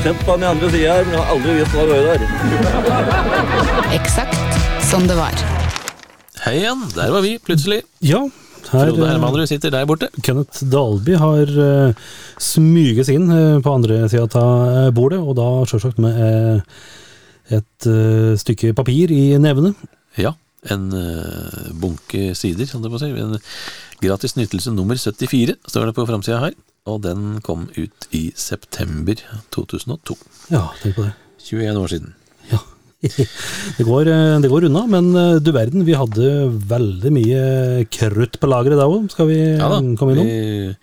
Sett på den andre sida her, men jeg har aldri visst hva det var der. Eksakt som det var. Hei igjen, der var vi plutselig. Ja, her Frode eh, Hermanrud sitter der borte. Kenneth Dalby har uh, smyget seg inn uh, på andre sida av bordet, og da sjølsagt med uh, et uh, stykke papir i nevene. Ja, en bunke sider, som det må si. En gratis nytelse nummer 74 står det på framsida her. Og den kom ut i september 2002. Ja, tenk på det. 21 år siden. Ja. Det går, eh, det går unna, men eh, du verden, vi hadde veldig mye krutt på lageret da òg. Skal vi Ja da, eh, komme innom? vi,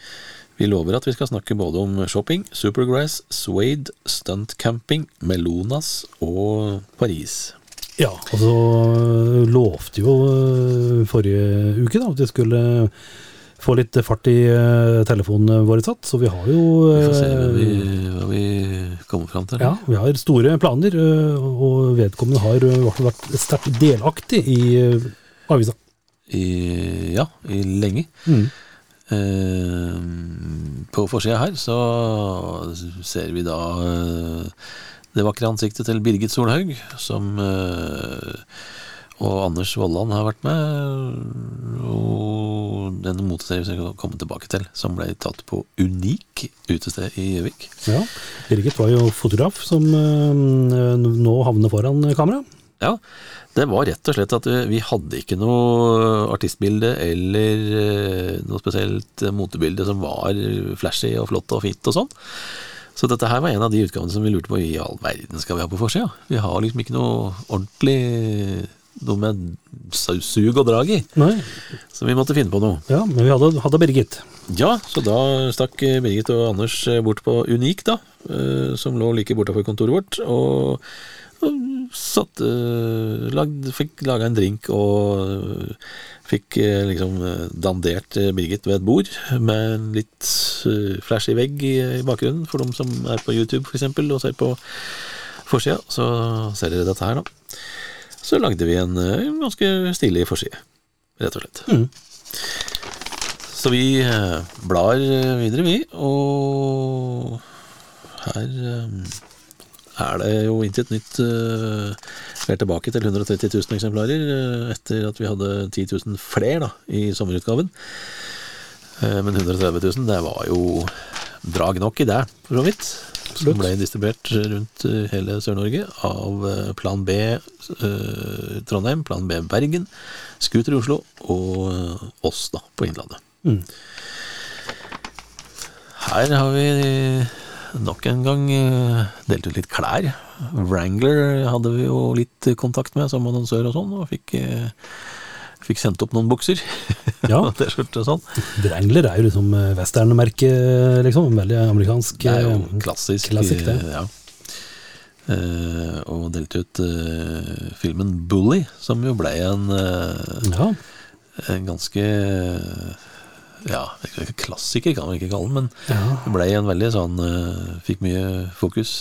vi lover at vi skal snakke både om shopping, Supergrass, Suede, stuntcamping, Melonas og Paris. Ja, og så øh, lovte jo forrige uke da, at vi skulle få litt fart i øh, telefonen vår satt, så vi har jo Vi får se hva vi, hva vi kommer fram til. ja, vi har store planer, og vedkommende har i hvert fall vært sterkt delaktig i avisa. I, ja, i lenge. Mm. Eh, på forsida her så ser vi da eh, det vakre ansiktet til Birgit Solhaug, som eh, og Anders Vollan har vært med. Og den motestedet vi skal komme tilbake til, som ble tatt på Unik utested i Gjøvik. Ja, Birgit var jo fotograf som øh, nå havner foran kamera. Ja, det var rett og slett at vi, vi hadde ikke noe artistbilde eller eh, noe spesielt motebilde som var flashy og flott og fint og sånn. Så dette her var en av de utgavene som vi lurte på i all verden skal vi ha på forsida. Vi har liksom ikke noe ordentlig noe med su- sug og drag i, Nei, så vi måtte finne på noe. ja, men vi hadde, hadde Birgit. Ja, så da stakk Birgit og Anders bort på Unik, da, eh, som lå like bortafor kontoret vårt, og, og satt, eh, lagd, fikk laga en drink og eh, fikk eh, liksom eh, dandert eh, Birgit ved et bord med en litt eh, flashy vegg i, bakgrunnen, for de som er på YouTube eksempel og ser på forsida, så ser dere dette her, da. Så lagde vi en eh, ganske stilig forside, rett og slett. Så vi eh, blar eh, videre, vi, og her er det jo intet nytt. Vi er tilbake til 130 000 eksemplarer etter at vi hadde 10 000 flere da, i sommerutgaven. Men 130 000, det var jo drag nok i det, for så vidt. Som ble distribuert rundt eh, hele Sør-Norge av eh, Plan B eh, Trondheim, Plan B Bergen, Scooter i Oslo og oss da, på Innlandet. Her har vi nok en gang delt ut litt klær. Wrangler hadde vi jo litt kontakt med som annonsør og sånn, og fikk, fikk sendt opp noen bukser. Ja. og T-skjorte og sånn. Wrangler er jo liksom eh, westernmerke, liksom. Veldig amerikansk. Det er jo klassisk. klassisk. Det. eh, Ja. Uh, og delte ut uh, filmen Bully, som jo ble en, uh, Ja, en ganske eh, Ja, klassiker kan man ikke kalle den, men ja, det ble en veldig sånn eh, Fikk mye fokus.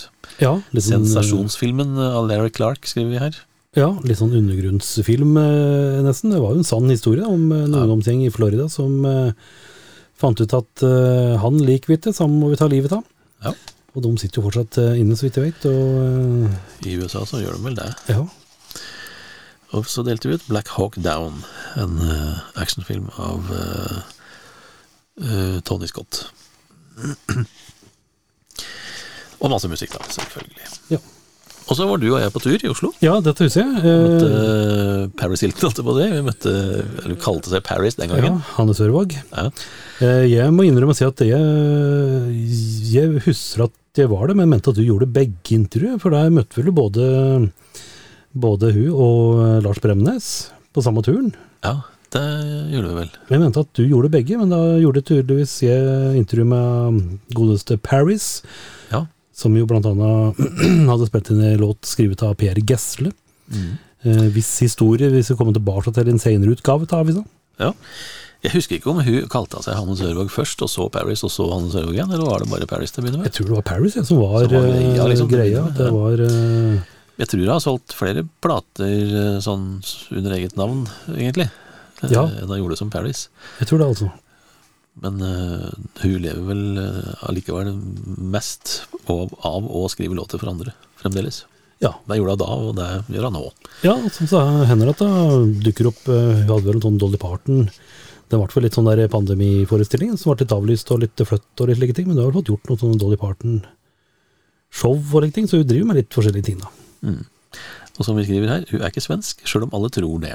ja, eh, Sensasjonsfilmen av Larry Clark, skriver vi her. Ja, litt sånn undergrunnsfilm eh, nesten. Det var jo en sann historie om en en ungdomsgjeng i Florida som eh, fant ut at eh, han likvittet, så han må vi ta livet av. Ja. Og de sitter jo fortsatt eh, inne, så vidt jeg vet. Og eh, I USA så gjør de vel det. ja, Og så delte vi ut Black Hawk Down, en eh, actionfilm av uh, uh, Tony Scott. og masse musikk, da, selvfølgelig. Ja. Og så var du og jeg på tur i Oslo. ja dette huset. jeg. Eh, møtte Paris Hilton, holdt jeg på å si. Vi møtte, eller kalte seg Paris den ja, gangen. Hanne Sørvåg. Ja. Eh, jeg må innrømme å si at jeg, jeg husker at jeg var det, men mente at du gjorde begge intervjuer. For der møtte vel du både, både hun og eh, Lars Bremnes på samme turen. ja, det gjorde vi vel. Jeg mente at du gjorde begge, men da gjorde tydeligvis jeg intervju med godeste Paris, Ja. Som jo blant annet hadde spilt inn en låt skrevet av Per Gessle. Mm. eh, hvis historie, hvis vi kommer tilbake til en senere utgave av avisa. Ja. Jeg husker ikke om hun kalte seg Hanne Sørvåg først, og så Paris, og så Hanne Sørvåg igjen, eller var det bare Paris til å begynne med? Jeg tror det var Paris ja, som var, Som var greia, eh, liksom. greia. Det var eh, Jeg tror jeg har solgt flere plater eh, sånn under eget navn, egentlig, Ja. enn jeg gjorde som Paris. Jeg tror det, altså. Men uh, hun lever vel uh, allikevel mest av, av å skrive låter for andre, fremdeles. Ja. Det gjorde hun da, og det gjør hun nå. Ja, som så hender at det dukker opp uh, Hun hadde vel en sånn Dolly Parton Det ble litt sånn der pandemiforestilling som ble litt avlyst og litt flytt og litt slike ting, men du har vel fått gjort noe sånn Dolly Parton-show og slike ting, så hun driver med litt forskjellige ting, da. Og som vi skriver her, hun er ikke svensk, sjøl om alle tror det.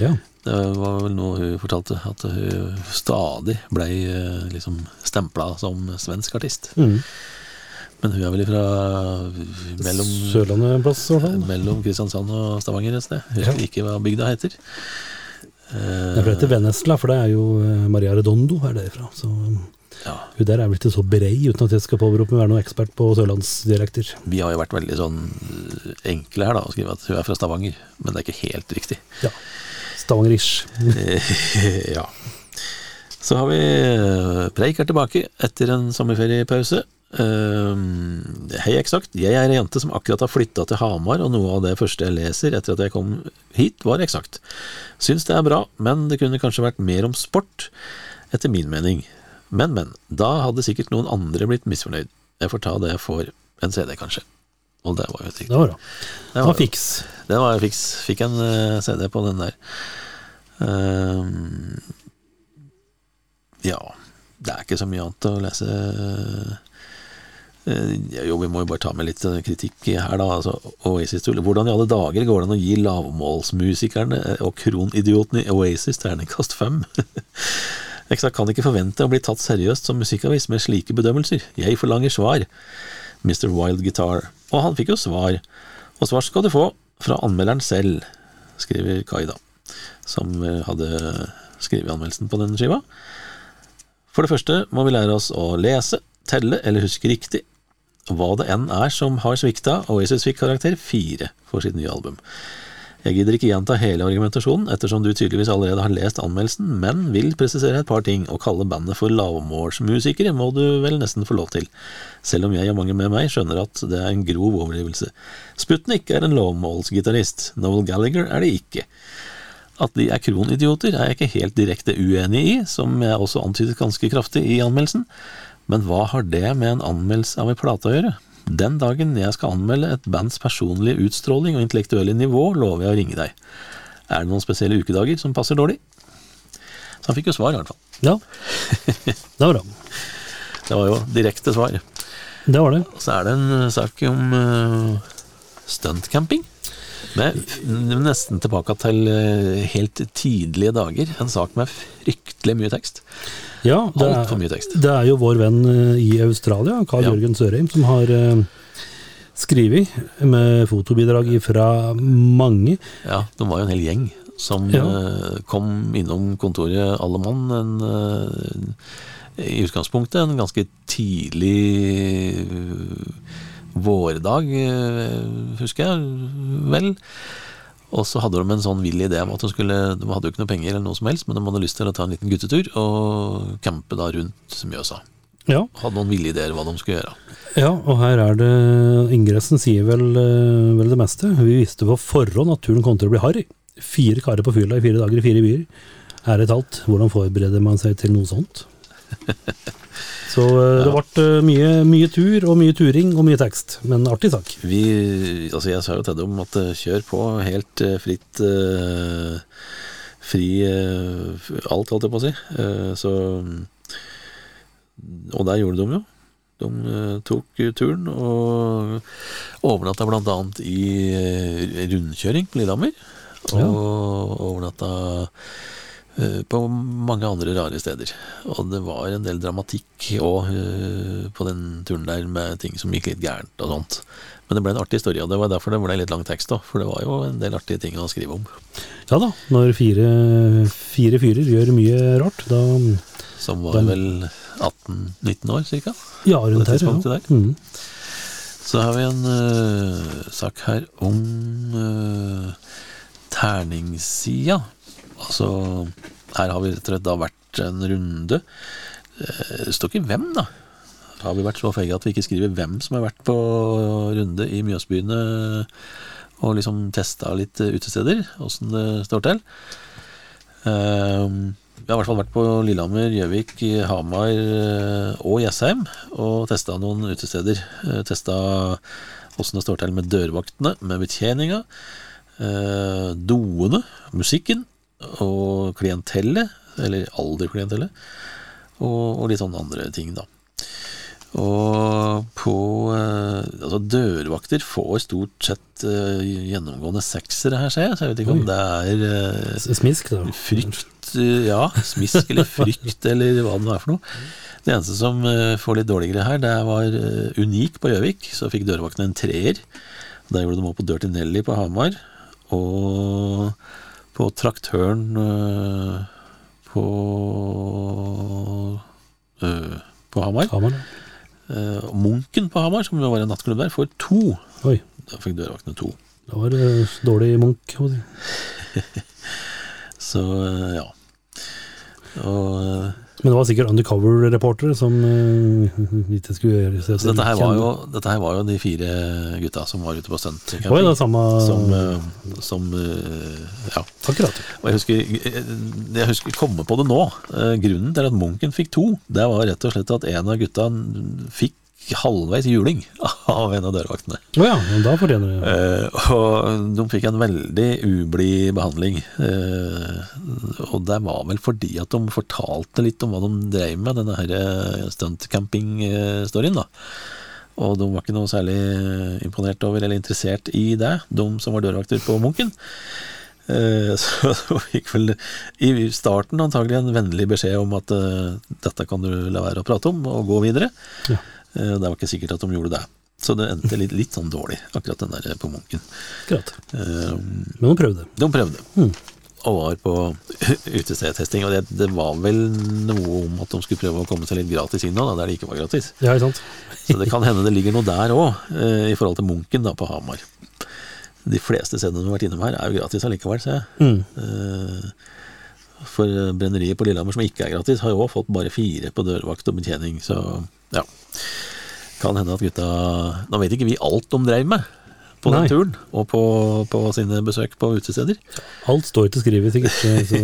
Ja. Det var vel noe hun fortalte, at hun stadig blei eh, liksom stempla som svensk artist. Mm. Men hun er vel fra mellom, Sørlandet en plass, mellom Kristiansand og Stavanger et sted. Jeg ja. ikke hva bygda heter. Det er til heter Vennesla, for det er jo eh, Maria Redondo er derfra. Så Ja, hun der er vel ikke så brei, uten at jeg skal påberope meg å være noen ekspert på sørlandsdialekter. Vi har jo vært veldig sånn eh, enkle her da, å skrive at hun er fra Stavanger, men det er ikke helt riktig. Ja. Stavangerish. ja. Så har vi eh, Preik er tilbake etter en sommerferiepause. Uh, hei, eksakt. Jeg er ei jente som akkurat har flytta til Hamar, og noe av det første jeg leser etter at jeg kom hit, var eksakt. Syns det er bra, men det kunne kanskje vært mer om sport, etter min mening. Men, men. Da hadde sikkert noen andre blitt misfornøyd. Jeg får ta det for en CD, kanskje. Og det var jo helt. Det var bra. Det Det var fiks. Den var jeg Fikk en eh, CD på den der. Ehm, ja Det er ikke så mye annet å lese. Eh, jo, vi må jo bare ta med litt eh, kritikk her, da. Altså, Oasis, hvordan i alle dager går det an å gi lavmålsmusikerne og kronidiotene i Oasis terningkast fem? Jeg kan ikke forvente å bli tatt seriøst som musikkavis med slike bedømmelser. Jeg forlanger svar. Mr. Wild Guitar. Og han fikk jo svar. Og svar skal du få fra anmelderen selv, skriver Kai, da, som eh, hadde skrevet anmeldelsen på denne skiva. For det første må vi lære oss å lese, telle eller huske riktig. Hva det enn er som har svikta, Oasis fikk karakter fire for sitt nye album. Jeg gidder ikke gjenta hele argumentasjonen, ettersom du tydeligvis allerede har lest anmeldelsen, men vil presisere et par ting. Å kalle bandet for lavmålsmusikere må du vel nesten få lov til, selv om jeg og mange med meg skjønner at det er en grov overdrivelse. Sputnik er en lavmålsgitarist, Noel Gallagher er det ikke. At de er kronidioter er jeg ikke helt direkte uenig i, som jeg også antydet ganske kraftig i anmeldelsen, men hva har det med en anmeldelse av en plate å gjøre? Den dagen jeg skal anmelde et bands personlige utstråling og intellektuelle nivå, lover jeg å ringe deg. Er det noen spesielle ukedager som passer dårlig? Så han fikk jo svar, i hvert fall. Ja. Det var bra. Det var jo direkte svar. Det var det. Så er det en eh, sak om uh, stuntcamping. Med nesten tilbake til eh, helt tidlige dager. En sak med fryktelig mye tekst. Ja, det Altfor mye tekst. det er jo vår venn eh, i Australia, Carl Ja. Jørgen Sørheim, som har uh, skrevet med fotobidrag fra mange. Ja, de var jo en hel gjeng som Ja. eh, kom innom kontoret alle mann en, eh, i utgangspunktet en ganske tidlig eh, vårdag, eh, husker jeg vel. Og så hadde de en sånn vill idé om at de skulle De hadde jo ikke noe penger eller noe som helst, men de hadde lyst til å ta en liten guttetur og campe da rundt Mjøsa. Ja, Hadde noen ville ideer hva de skulle gjøre. ja, og her er det Ingressen sier vel, eh, vel det meste. Vi visste på forhånd at turen kom til å bli harry. Fire karer på fylla i fire dager i fire byer. Ærlig talt, hvordan forbereder man seg til noe sånt? Så eh, det ble eh, mye, mye tur og mye turing og mye tekst, men artig sak. Vi, altså jeg sa jo til dem at eh, kjør på helt fritt Fri alt, holdt jeg på å si. Så Og der gjorde de jo. De tok turen og overnatta annet i rundkjøring på Lillehammer. Og Ja. overnatta på mange andre rare steder. Og det var en del dramatikk òg på den turen der, med ting som gikk litt gærent og sånt. Men det ble en artig historie, og det var derfor det ble litt lang tekst òg. For det var jo en del artige ting å skrive om. Ja da, når fire, fire fyrer gjør mye rart, da Som var da, vel 18-19 år, cirka. Ja, rundt her. Ja. Mm. Så har vi en uh, sak her om uh, terningssida. Altså, her har vi rett og slett da vært en runde. Eh, Det står ikke hvem, da. Har vi vært så feige at vi ikke skriver hvem som har vært på runde i Mjøsbyene og liksom testa litt eh, utesteder, åssen det står til. Eh, Vi har i hvert fall vært på Lillehammer, Gjøvik, Hamar eh, og Jessheim og testa noen utesteder. Eh, Testa åssen det står til med dørvaktene, med betjeninga, eh, doene, musikken og klientellet, eller alderklientellet, og, og litt sånne andre ting, da. Og på eh, Altså, dørvakter får stort sett uh, gjennomgående seksere her, ser jeg, så jeg vet ikke om det er uh, Smisk, da. frykt uh, Ja, smisk eller frykt, eller hva det er for noe. Det eneste som får litt dårligere her, det var Unik på Gjøvik. Så fikk dørvaktene en treer. Der gjorde de opp på Dirty Nelly på Hamar. Og på Traktøren eh, på eh, på Hamar. Hamar. Eh, Munken på Hamar, som var en nattklubb der, får to. Oi, Da fikk dørvaktene to. da var det dårlig Munch. si. Så ja. Og Men det var sikkert undercover-reportere som uh, ikke skulle gjøre seg dette her, var jo, dette her var jo de fire gutta som var ute på stunt. Oi, det samme Som, uh, som uh, Ja. Akkurat. Og jeg husker, eh, jeg husker komme på det nå. Eh, Grunnen til at Munken fikk to, det var rett og slett at en av gutta fikk halvveis juling av en av dørvaktene. Å ja, men da fortjener det Eh, og de fikk en veldig ublid behandling. Eh, og det var vel fordi at de fortalte litt om hva de drev med, denne her eh, stuntcamping-storyen. da. Og de var ikke noe særlig imponert over eller interessert i det, de som var dørvakter på Munken. Eh, Så de fikk vel i starten antagelig en vennlig beskjed om at eh, dette kan du la være å prate om, og gå videre. Ja. Eh, Det var ikke sikkert at de gjorde det. Så det endte litt, litt sånn dårlig, akkurat den der på Munken. Akkurat. Um, Men de prøvde. De prøvde, Mm. og var på utestedtesting. Og det, det var vel noe om at de skulle prøve å komme seg litt gratis inn nå, da, der det ikke var gratis. Ja, ikke sant? Så det kan hende det ligger noe der òg, i forhold til Munken da, på Hamar. De fleste stedene du har vært innom her, er jo gratis allikevel, ser jeg. Mm. Uh, For brenneriet på Lillehammer, som ikke er gratis, har jo også fått bare fire på dørvakt og betjening, så ja. Kan hende at gutta Nå vet ikke vi alt de dreiv med på den Nei. turen, og på, på sine besøk på utesteder. Alt står ikke skrevet, sikkert. Så,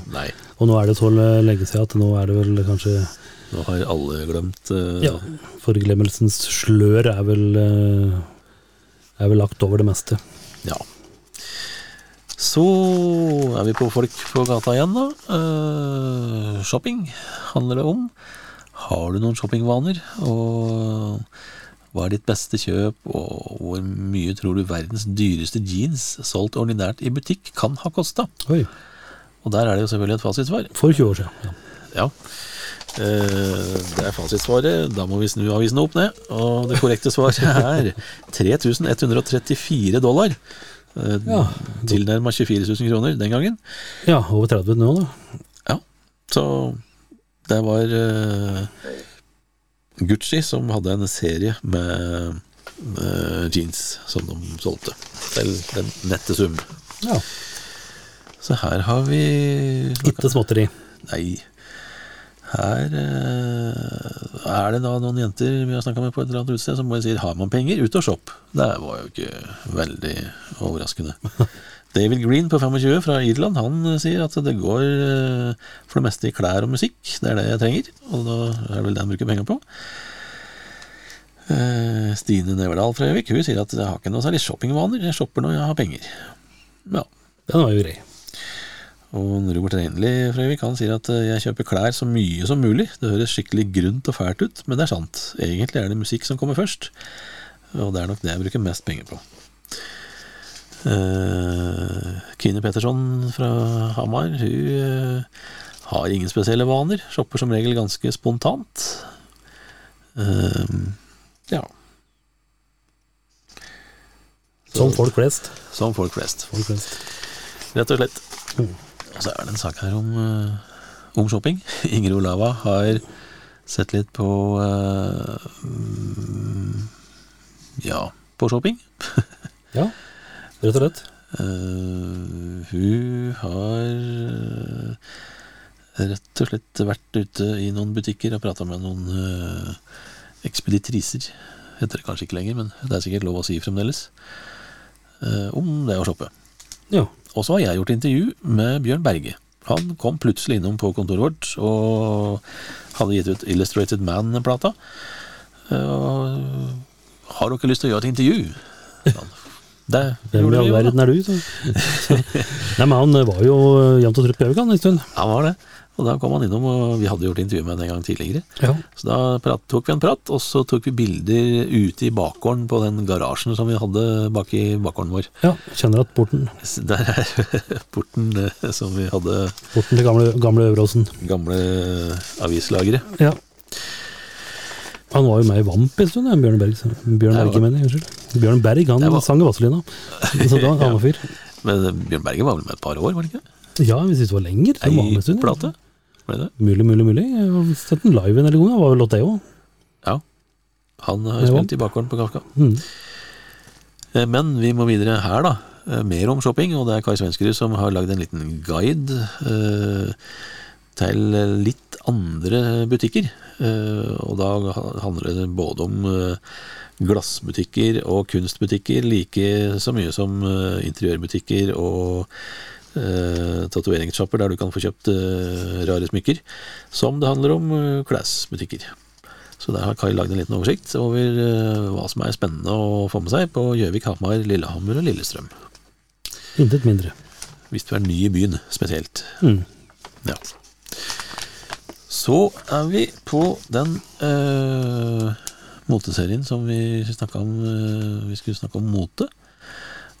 og nå er det så lenge siden at nå er det vel kanskje nå har alle glemt uh, Ja, forglemmelsens slør er vel uh, er vel lagt over det meste. Ja. Så er vi på folk på gata igjen, da. Uh, shopping handler det om. Har du noen shoppingvaner? Og hva er ditt beste kjøp? Og hvor mye tror du verdens dyreste jeans solgt ordinært i butikk kan ha kosta? Og der er det jo selvfølgelig et fasitsvar. for 20 år siden. Ja. Ja. Eh, Det er fasitsvaret. Da må vi snu avisen opp ned. Og det korrekte svaret er 3134 dollar. Eh, Ja. Tilnærma 24 000 kroner den gangen. ja, over 30 nå, da. Ja, så det var uh, Gucci som hadde en serie med, uh, jeans som de solgte til den nette sum. Ja. Så her har vi Ikke småtteri. Nei. Her uh, er det da noen jenter vi har snakka med på et eller annet utested som bare sier 'har man penger, ut og shopp'. Det var jo ikke veldig overraskende. David Green på 25 fra Irland han eh, sier at det går eh, for det meste i klær og musikk. Det er det jeg trenger, og da er det vel det han bruker penger på. Eh, Stine Neverdal fra Gjøvik hun sier at jeg har ikke noe særlig shoppingvaner, jeg shopper når jeg har penger. Ja. Den var jo grei. Og Robert Reinli fra Gjøvik han sier at jeg kjøper klær så mye som mulig. Det høres skikkelig grunt og fælt ut, men det er sant. Egentlig er det musikk som kommer først, og det er nok det jeg bruker mest penger på. Uh, Kine Petterson fra Hamar hun eh, har ingen spesielle vaner. Shopper som regel ganske spontant. Eh, ja. Som folk flest. Som folk flest. Folk flest. Rett og slett. Mm. Og så er det en sak her om, eh, om shopping. Inger Olava har sett litt på eh, mm, Ja, på shopping. Ja, rett og slett. Uh, hun har eh, rett og slett vært ute i noen butikker og prata med noen uh, ekspeditriser. Heter det kanskje ikke lenger, men det er sikkert lov å si fremdeles. Uh, om det å shoppe. Ja. Og så har jeg gjort intervju med Bjørn Berge. Han kom plutselig innom på kontoret vårt og hadde gitt ut Illustrated Man-plata. Uh, har dere lyst til å gjøre et intervju? Det Hvem i all verden er du? Så. Nei, men han var jo jevnt og trutt på Øyvind en stund. Han var det. Og da kom han innom, og vi hadde gjort intervju med ham en gang tidligere. Ja. Så da prat, tok vi en prat, og så tok vi bilder ute i bakgården på den garasjen som vi hadde bak i bakgården vår. ja, kjenner at porten, Der er porten eh, som vi hadde porten til gamle, gamle Øveråsen. gamle avislageret. Ja. Han var jo med i Vamp en stund, Bjørn Berg. Bjørn Berge, mener jeg. Unnskyld. Bjørn Berg, han var- sang Vazelina. Så da, han var fyr. Men eh, Bjørn Berge var vel med et par år, var det ikke? Ja, hvis det var lenger. Ei var plate? Ble det? Mulig, mulig, mulig. Jeg har sett den live en del ganger. Var vel låt det òg. Ja. Han har Ja. spilt i bakgården på Kafka. Mm. Eh, Men vi må videre her, da. Eh, Mer om shopping, og det er Kai Svenskerud som har lagd en liten guide til litt andre butikker. Eh, og da handler det både om eh, glassbutikker og kunstbutikker, like så mye som eh, interiørbutikker og eh, tatoveringssjapper der du kan få kjøpt rare smykker, som det handler om klesbutikker. Så der har Kai lagd en liten oversikt over hva som er spennende å få med seg på Gjøvik, Hamar, Lillehammer og Lillestrøm. Intet mindre. Hvis du er ny i byen, spesielt. Mm. Ja. Så er vi på den øh, moteserien som vi snakka om Øh, Vi skulle snakke om mote.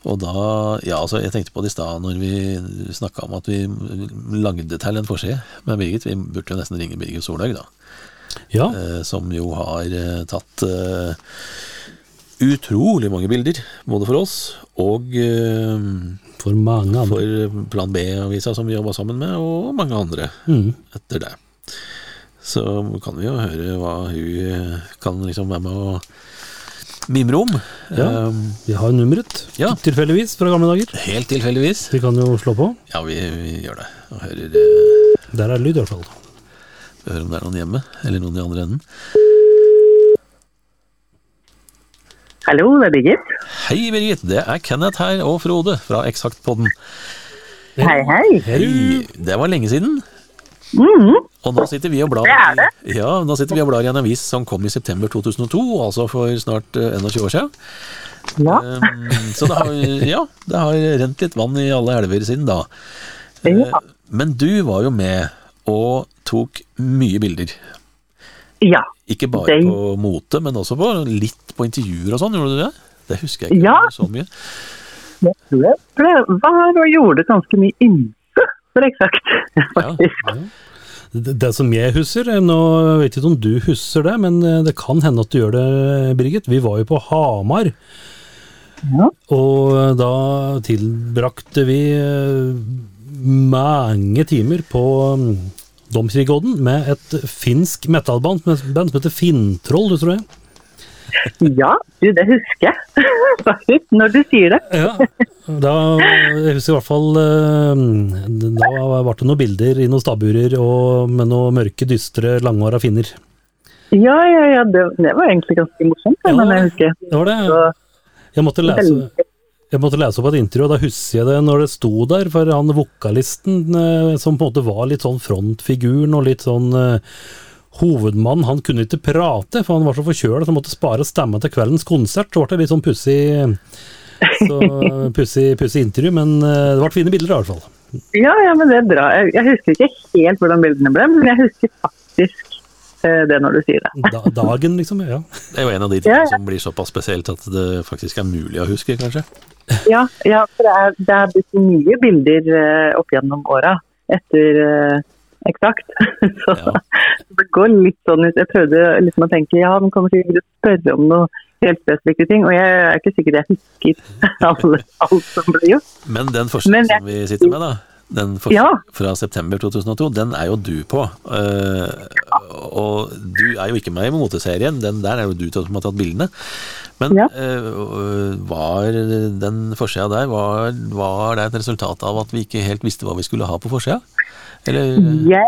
Og da Ja, altså, jeg tenkte på det i stad når vi snakka om at vi lagde til en forside med Birgit. Vi burde jo nesten ringe Birgit Solhaug, da. Ja, eh, som jo har eh, tatt eh, utrolig mange bilder, både for oss og eh, for mange andre. for Plan B-avisa som vi jobba sammen med, og mange andre Mm. etter det. Så kan vi jo høre hva hun eh, kan liksom være med å mimre om. Ja. Eh, Vi har nummeret, Ja. tilfeldigvis, fra gamle dager. helt tilfeldigvis. Vi kan jo slå på. Ja, vi, vi gjør det. Og hører, eh, Der er lyd, i hvert fall. Vi hører om det er noen hjemme, eller noen i andre enden. Hallo, det er Birgit. Hei, Birgit. Det er Kenneth her, og Frode fra Eksaktpodden. Hei, hei. Hei. Det var lenge siden. Og nå sitter vi og blar Det det. Ja, nå sitter vi og blar i en avis som kom i september 2002, altså for snart eh, 21 år siden. Ja. Um, så det har, ja, det har rent litt vann i alle elver siden da. Ja. Eh, Men du var jo med og tok mye bilder. ja. Ikke bare på mote, men også på litt på intervjuer og sånn, gjorde du det? Det husker jeg ikke Ja. så mye. Jeg jeg ble- var og gjorde ganske mye ymse, for eksakt. Faktisk. Det, det som jeg husker, eh, nå vet jeg ikke om du husker det, men eh, det kan hende at du gjør det, Birgit. Vi var jo på Hamar. Ja. Og eh, da tilbrakte vi mange timer på mm, Domkirkeodden med et finsk metallband band som heter Finntroll, du tror jeg? Ja, du, det husker jeg. Faktisk, når du sier det. Ja, da, jeg husker i hvert fall eh, Da ble det noen bilder i noen stabburer med noen mørke, dystre, langhåra finner. Ja, ja, ja, det, det var egentlig ganske morsomt, Ja, men jeg husker. Det var det. Jeg måtte lese, jeg måtte lese opp et intervju, og da husker jeg det når det sto der, for han vokalisten eh, som på en måte var litt sånn frontfiguren og litt sånn uh, hovedmann, han kunne ikke prate, for han var så forkjøla at han måtte spare stemma til kveldens konsert. Så ble det litt sånn pussig så pussig, pussig intervju, men eh, det ble fine bilder i hvert fall. ja, ja, men det er bra. Jeg, jeg husker ikke helt hvordan bildene ble, men jeg husker faktisk det når du sier det. Da, dagen, liksom. Ja. Det er jo en av de Ja, tingene ja. som blir såpass spesielt at det faktisk er mulig å huske, kanskje. Ja, ja for det er, det er blitt mye bilder eh, opp gjennom åra etter eh, eksakt. Så Ja. det går litt sånn ut. Jeg prøvde liksom å tenke ja, de kommer sikkert til å spørre om noe helt spesifikke ting, og jeg er ikke sikker jeg husker alt, alt som ble gjort. Men den forskningen Men jeg- som vi sitter med, da, Den første, Ja. fra september 2002, den er jo du på. Uh, og du er jo ikke med i moteserien, den der er jo du som har tatt bildene. Men Ja. uh, var den forsida der, var, var det et resultat av at vi ikke helt visste hva vi skulle ha på forsida? Eller Jeg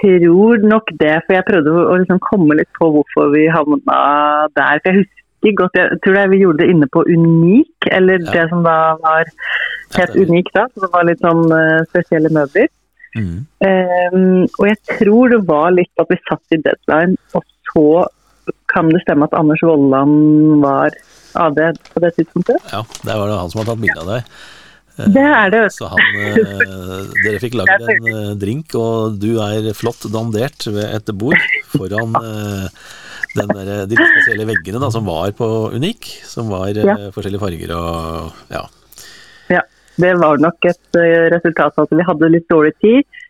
tror nok det, for jeg prøvde å liksom komme litt på hvorfor vi havna der. For jeg husker godt, jeg tror det vi gjorde det inne på Unik, eller Ja. det som da var stemmer. Unik da, så det var litt sånn eh, spesielle møbler. mm, Um, og jeg tror det var litt at vi satt i deadline, og så kan det stemme at Anders Vollan var AD på det tidspunktet? Ja, det var det han som har tatt bilde av deg. Eh, Det er det. Så han eh, Dere fikk lagd en drink, og du er flott dandert ved et bord foran den der, de spesielle veggene da, som var på Unik. Som var Ja. forskjellige farger og ja. Ja, det var nok et eh, resultat av at vi hadde litt dårlig tid.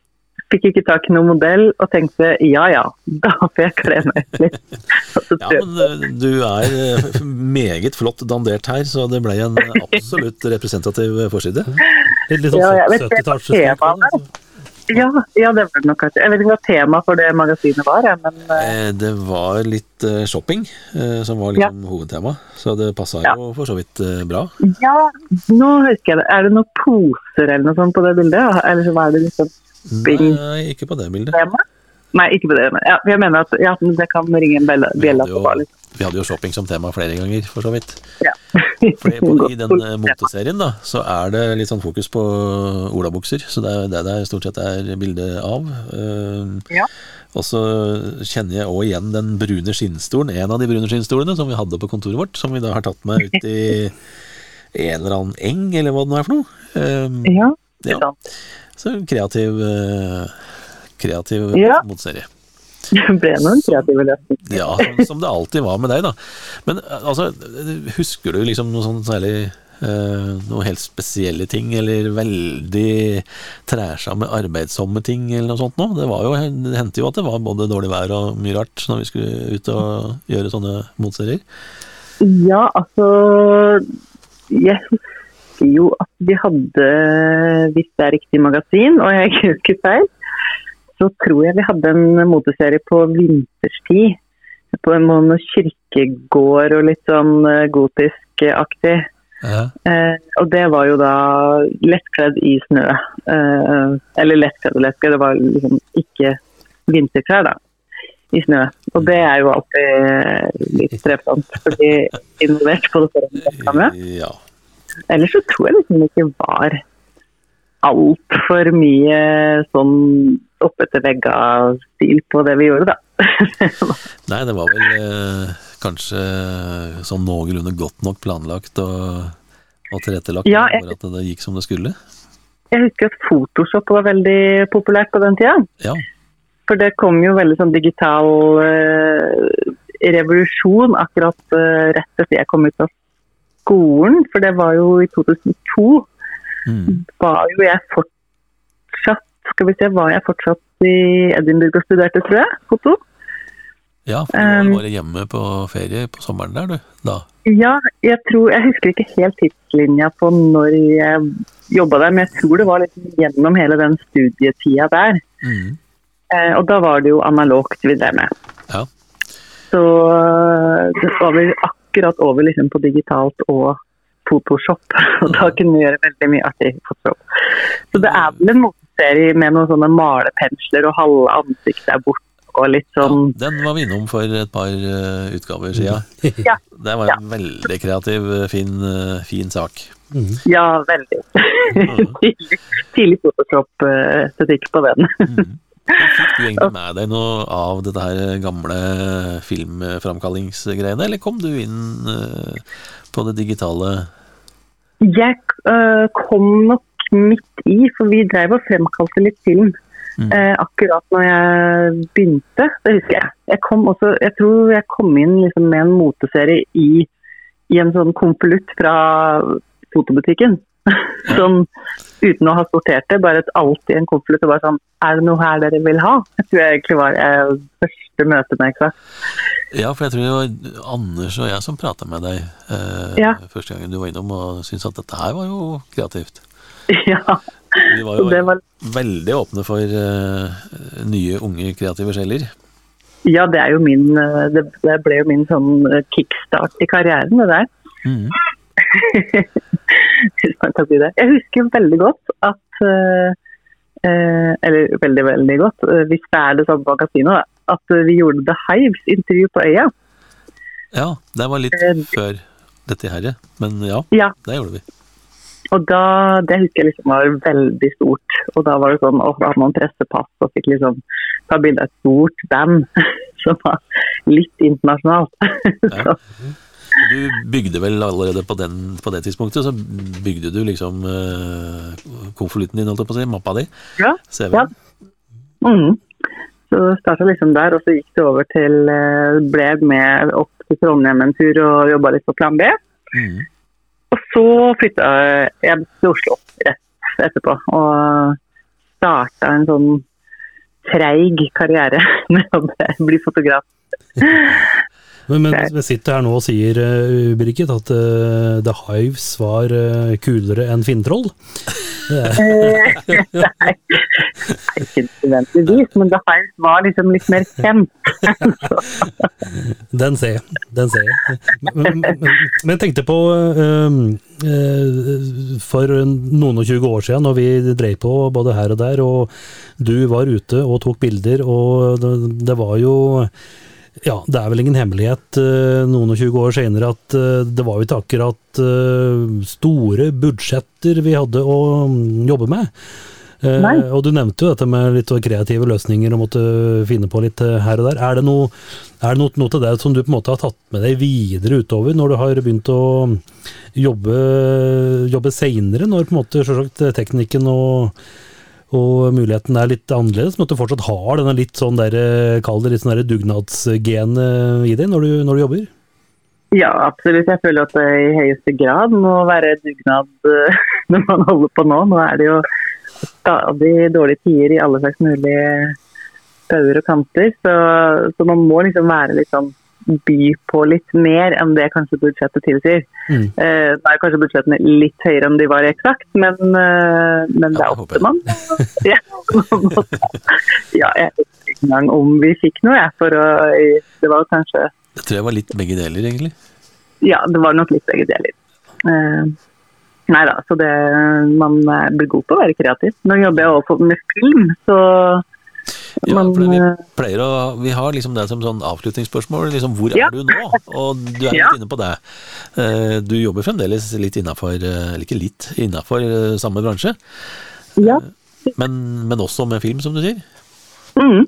Fikk ikke tak i noen modell og tenkte ja ja, da får jeg kle meg ut litt. Ja, men eh, du er eh, meget flott dandert her, så det ble en absolutt representativ forside. Litt, litt sånn Ja, jeg vet det, 70-tallsstil Ja, ja, det var det nok. Jeg vet ikke hva temaet for det magasinet var, men Eh, Det var litt eh, shopping som var liksom hovedtema, så det passa Ja. jo for så vidt bra. ja, nå husker jeg det. Er det noen poser eller noe sånt på det bildet? Eller så var det liksom Bing. Nei, ikke på det bildet. tema? Nei, ikke på det. Ja, jeg mener at ja, det kan ringe en bjelle. Vi hadde, jo. Vi hadde jo shopping som tema flere ganger, for så vidt. Ja. Fordi på, I den eh, moteserien da, så er det litt sånn fokus på olabukser, så det er det det er stort sett er bilde av. Eh, Ja. Og så kjenner jeg òg igjen den brune skinnstolen, en av de brune skinnstolene som vi hadde på kontoret vårt, som vi da har tatt med ut i en eller annen eng, eller hva det nå er for noe. Eh, Ja, ja. Så kreativ, eh, kreativ Ja. Det ble noen kreative løsninger. Ja, som, det alltid var med deg, da. Men eh, altså, husker du liksom noe sånn særlig Uh, noen helt spesielle ting, eller veldig træsamme, arbeidsomme ting, eller noe sånt noe? Det, var jo, det hendte jo at det var både dårlig vær og mye rart når vi skulle ut og gjøre sånne motserier. Ja, altså Jeg husker jo at vi hadde, hvis det er riktig magasin, og jeg ikke husker feil, så tror jeg vi hadde en moteserie på vinterstid. På en måte kirkegård og litt sånn eh, gotisk-aktig. Ja. Eh, og det var jo da lettkledd i snø. Eh, eller lettkledd og lettkledd, det var liksom ikke vinterklær, da. I snø. Og det er jo alltid litt strevsomt, fordi involvert både foran og bak ja. Ellers så tror jeg liksom det ikke var altfor mye sånn oppetter vegga-stil på det vi gjorde, da. Nei, det var vel eh, kanskje sånn noenlunde godt nok planlagt og, og tilrettelagt Ja, jeg- for at det gikk som det skulle. jeg husker at Photoshop var veldig populært på den tida. Ja. For det kom jo veldig sånn digital eh, revolusjon akkurat eh, rett etter jeg kom ut av skolen. For det var jo i 2002. Mm. Var jo jeg fortsatt Skal vi se, var jeg fortsatt i Edinburgh og studerte, tror jeg, foto. Ja, for du var Um, hjemme på ferie på sommeren der, du. Da. Ja, jeg tror Jeg husker ikke helt tidslinja på når jeg jobba der, men jeg tror det var litt gjennom hele den studietida der. Mm. Eh, og da var det jo analogt vi drev med. Ja. Så eh, det var vel akkurat over liksom på digitalt og Photoshop. Og da kunne vi gjøre veldig mye artig i Photoshop. Så det er vel en moteserie med noen sånne malepensler og halve ansiktet er borte og litt sånn Den var vi innom for et par uh, utgaver siden. Ja. Det var en veldig kreativ, eh, fin, uh, fin sak. Ja, veldig. tidlig, tidlig Photoshop-estetikk på den. mm. Fikk du egentlig med deg noe av dette her gamle filmframkallingsgreiene, eller kom du inn på det digitale? Jeg uh, kom nok midt i, for vi drev og fremkalte litt film. Mm. Uh, akkurat når jeg begynte, det husker jeg. Jeg, kom også, jeg tror jeg kom inn liksom med en moteserie i, i en sånn konvolutt fra fotobutikken. Som uten å ha sortert det, bare alt i en konvolutt og bare sånn Er det noe her dere vil ha? Jeg tror jeg egentlig var jeg, første møte med Exakt. Ja, for jeg tror det var Anders og jeg som prata med deg eh, Ja. første gangen du var innom, og syntes at dette her var jo kreativt. Ja. Vi var jo det var- veldig åpne for eh, nye, unge, kreative sjeler. Ja, det er jo min eh, Det, det ble jo min sånn eh, kickstart i karrieren, det der. Mhm. Hvis man kan si det. Jeg husker veldig godt at eh, eh, Eller veldig, veldig godt, eh, hvis det er det samme på kasino, at vi gjorde The Hives-intervju på Øya. Ja, det var litt Eh, før dette her, men ja, Ja, det gjorde vi. og da, det husker jeg liksom var veldig stort. Og da var det sånn, og da hadde man pressepass og fikk liksom ta bilde av et stort band som var litt internasjonalt. Ja. Så, Du bygde vel allerede på, den, på det tidspunktet, så bygde du liksom uh, konvolutten din, holdt jeg på å si, mappa di, ja, Ja. mm. Så starta liksom der, og så gikk det over til eh, Ble med opp til Trondheim en tur og jobba litt på Plan B. Mm. Og så flytta jeg til Oslo rett etterpå, og starta en sånn treig karriere med å bli fotograf. Men, men vi sitter her nå og sier, uh, Birgit, at uh, The Hives var uh, kulere enn Finntroll. Nei, ikke nødvendigvis, men The Hives var liksom litt mer kjent. Den ser jeg. Den ser jeg. Men, jeg tenkte på eh, eh, For noen og 20 år siden, når vi drev på både her og der, og du var ute og tok bilder, og det, det var jo ja, det er vel ingen hemmelighet eh, noen og 20 år senere at eh, det var jo ikke akkurat eh, store budsjetter vi hadde å mm, jobbe med. Nei. og du nevnte jo dette med litt kreative løsninger og måtte finne på litt her og der. Er det noe, er det noe, noe til det som du på en måte har tatt med deg videre utover, når du har begynt å jobbe, jobbe seinere, når på en måte selvsagt teknikken og og muligheten er litt annerledes, men at du fortsatt har denne litt sånn der, eh, kall det litt sånn der dugnadsgen eh, i deg når du, når du jobber? Ja, absolutt. Jeg føler at det i høyeste grad må være dugnad eh, når man holder på nå. Nå er det jo stadig dårlige tider i alle slags mulige bauger og kanter. Så, så man må liksom være litt sånn by på litt mer enn det kanskje budsjettet tilsier. Mm. Eh, da er kanskje budsjettene litt høyere enn de var eksakt, men, eh, men det er til man. ja, jeg vet ikke engang om vi fikk noe, jeg. For å, det var kanskje Jeg tror jeg var litt begge deler, egentlig. Ja, det var nok litt begge deler. Eh, nei da, så det Man blir god på å være kreativ. Nå jobber jeg også med film, så Ja, Men, for vi eh, pleier å Vi har liksom det som sånn avslutningsspørsmål. Liksom, hvor Ja. er du nå? Og du er Ja. litt inne på det. Eh, Du jobber fremdeles litt innafor Eller ikke litt, innafor samme bransje. Ja. Men, men også med film, som du sier. Mm.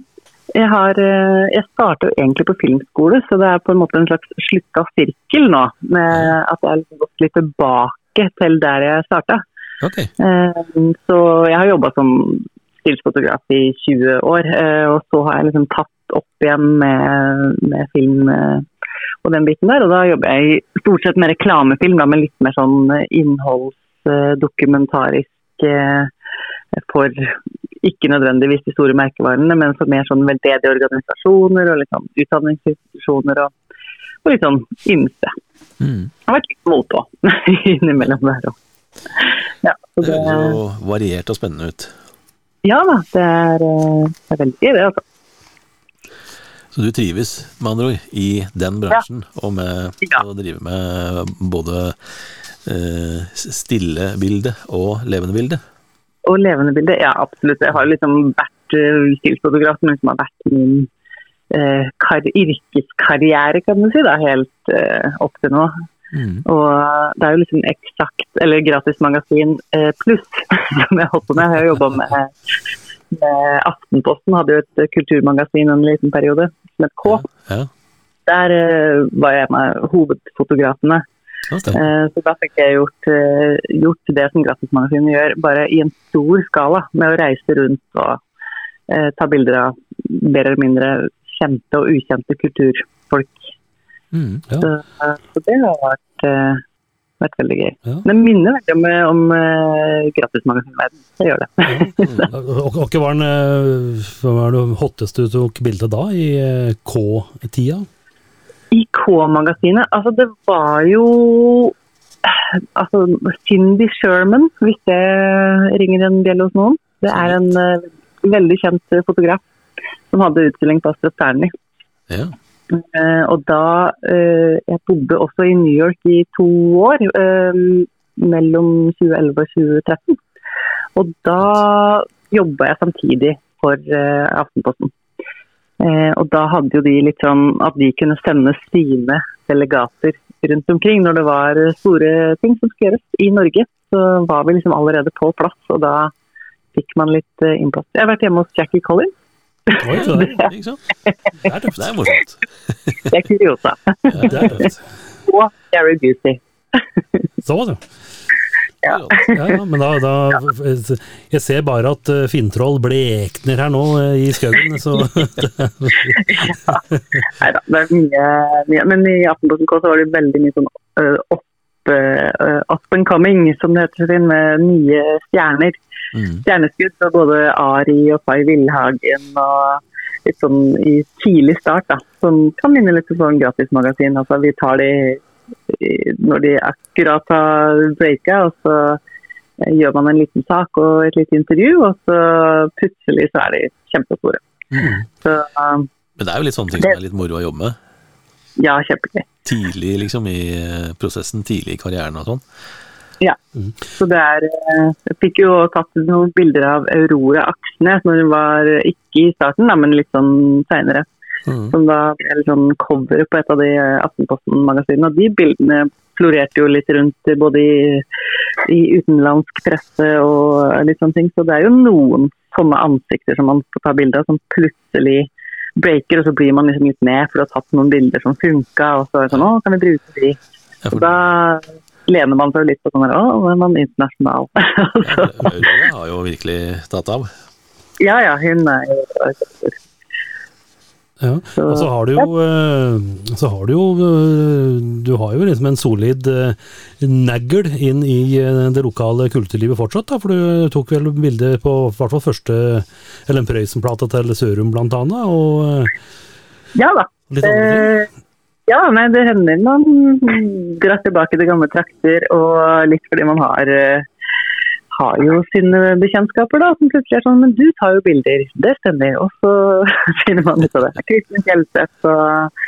Jeg, har, eh, jeg starta jo egentlig på filmskole, så det er på en måte en slags slutta sirkel nå. Med at jeg har gått litt tilbake til der jeg starta. Ok. Eh, Så jeg har jobba som stillsfotograf i 20 år, eh, og så har jeg liksom tatt opp igjen med, med film eh, og den biten der. Og da jobber jeg stort sett med reklamefilm, da, men litt mer sånn innholdsdokumentarisk eh, for ikke nødvendigvis de store merkevarene, men for mer sånn veldedige organisasjoner og sånn utdanningsinstitusjoner og, og litt sånn ymse. Mm. Det har vært litt mot òg, innimellom der òg. Ja, Det det, høres jo variert og spennende ut. Ja da, det er, eh, det er veldig gøy det, altså. Så du trives, med andre ord, i den bransjen, og med Ja. å drive med både eh, stillebilde og levende bilde? Og levende bilde, ja absolutt. Jeg har liksom vært uh, stillfotograf, men som har vært min eh, kar yrkeskarriere, kan du si, da, helt eh, opp til nå. Mm. Og det er jo liksom eksakt, eller gratis magasin eh, pluss, som jeg holdt på med. Jeg har jobba med, med Aftenposten, hadde jo et eh, kulturmagasin en liten periode, som het K. Ja, Der eh, var jeg med hovedfotografene. ja. Eh, Så da fikk jeg gjort, eh, gjort det som Gratismagasinet gjør, bare i en stor skala. Med å reise rundt og eh, ta bilder av mer eller mindre kjente og ukjente kulturfolk. Mm. Ja. Så, eh, så det har vært, eh, vært veldig gøy. Ja. Det minner veldig om, om uh, Gratismagasinverden. Det gjør det. Og, og hva var den, eh, hva var det hotteste du tok bilde da, i eh, K-tida? I K-magasinet, altså det var jo altså, Cindy Sherman, hvis det ringer en bjelle hos noen. Det er en uh, veldig kjent eh, fotograf som hadde utstilling på Astrid Sterni. Ja. Eh, og da eh, Jeg bodde også i New York i to år, eh, mellom 2011 og 2013. Og da jobba jeg samtidig for Aftenposten. Og da hadde jo de litt sånn at de kunne sende sine delegater rundt omkring når det var store ting som skulle gjøres i Norge. Så var vi liksom allerede på plass, og da fikk man litt innpass. Jeg har vært hjemme hos Jackie Collins. Oi, så det, Ikke sant? det er tøft. Det er morsomt. Det er kuriosa. Det er tøft. Og Gary Busey. Så, var det. Ja, ja, men da, da Jeg ser bare at eh, Finntroll blekner her nå eh, i skauen, så Nei da, det er mye, mye. Men i Aftenposten K så var det veldig mye sånn uh, up, uh, up and coming, som det heter med nye stjerner. Mm. Stjerneskudd fra både Ari og Fay Villhagen og litt sånn i tidlig start, da. Som kan minne litt om sånn gratismagasin. Altså vi tar de når de akkurat har breaka, og så eh, gjør man en liten sak og et lite intervju, og så plutselig så er de kjempestore. Mm. Så um, Men det er jo litt sånne ting som er litt moro å jobbe med. Ja, kjempegøy. Tidlig liksom i eh, prosessen, tidlig i karrieren og sånn. Ja. Så det er eh, Jeg fikk jo tatt noen bilder av Aurora Aksnes når hun var eh, ikke i starten, da, men litt sånn seinere. Mm. Som da ble litt sånn cover på et av de Aftenposten-magasinene. Og de bildene florerte jo litt rundt både i, i utenlandsk presse og litt sånne ting. Så det er jo noen sånne ansikter som man får ta bilde av, som plutselig breaker, og så blir man liksom litt med for å ha tatt noen bilder som funka, og så er det sånn Å, kan vi bruke de? Ja, for da lener man seg litt på sånn her, Å, nå er man internasjonal. Så, Aurora har jo virkelig tatt av. ja ja, hun er jo Ja, og så har du jo eh, Så har du jo eh, Du har jo liksom en solid eh, negl inn i det lokale kulturlivet fortsatt, da, for du tok vel bilde på i hvert fall første Ellen en Prøysen-plata til Sørum blant annet, og Ja da. litt andre ting. Ja, nei, det hender man drar tilbake til gamle trakter, og litt fordi man har, har jo sine bekjentskaper da, som plutselig er sånn Men du tar jo bilder. Det stemmer. Og så finner man ut av det. Kristin Kjelseth og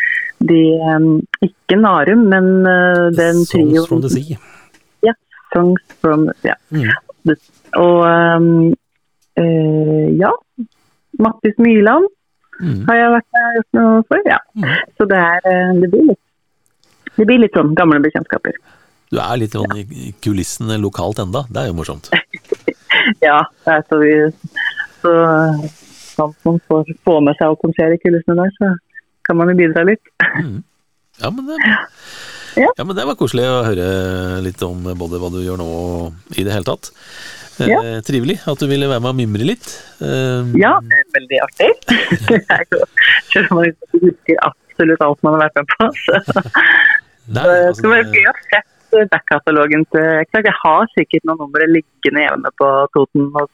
de eh, Ikke Narum, men eh, den Songs from the Sea. Ja, Songs from Ja. Mm. Og um, uh, ja. Mattis Myrland Mm. har jeg vært der for. Ja. Så det, er, eh, det blir litt det blir litt sånn gamle bekjentskaper. Du er litt sånn i kulissene lokalt enda. Det er jo morsomt. Ja, det er så vi så sånn man får få med seg alt som skjer i kulissene der, så kan man jo bidra litt. Ja, men det, Ja. ja, men det var koselig å høre litt om både hva du gjør nå og i det hele tatt. Eh, Ja. Trivelig at du ville være med og mimre litt. Eh, Ja, det er veldig artig. Det Selv om man ikke husker absolutt alt man har vært med på. Så nei, det altså, skal være gøy å se back-katalogen til Exakt. Jeg har sikkert noen numre liggende hjemme på Toten hos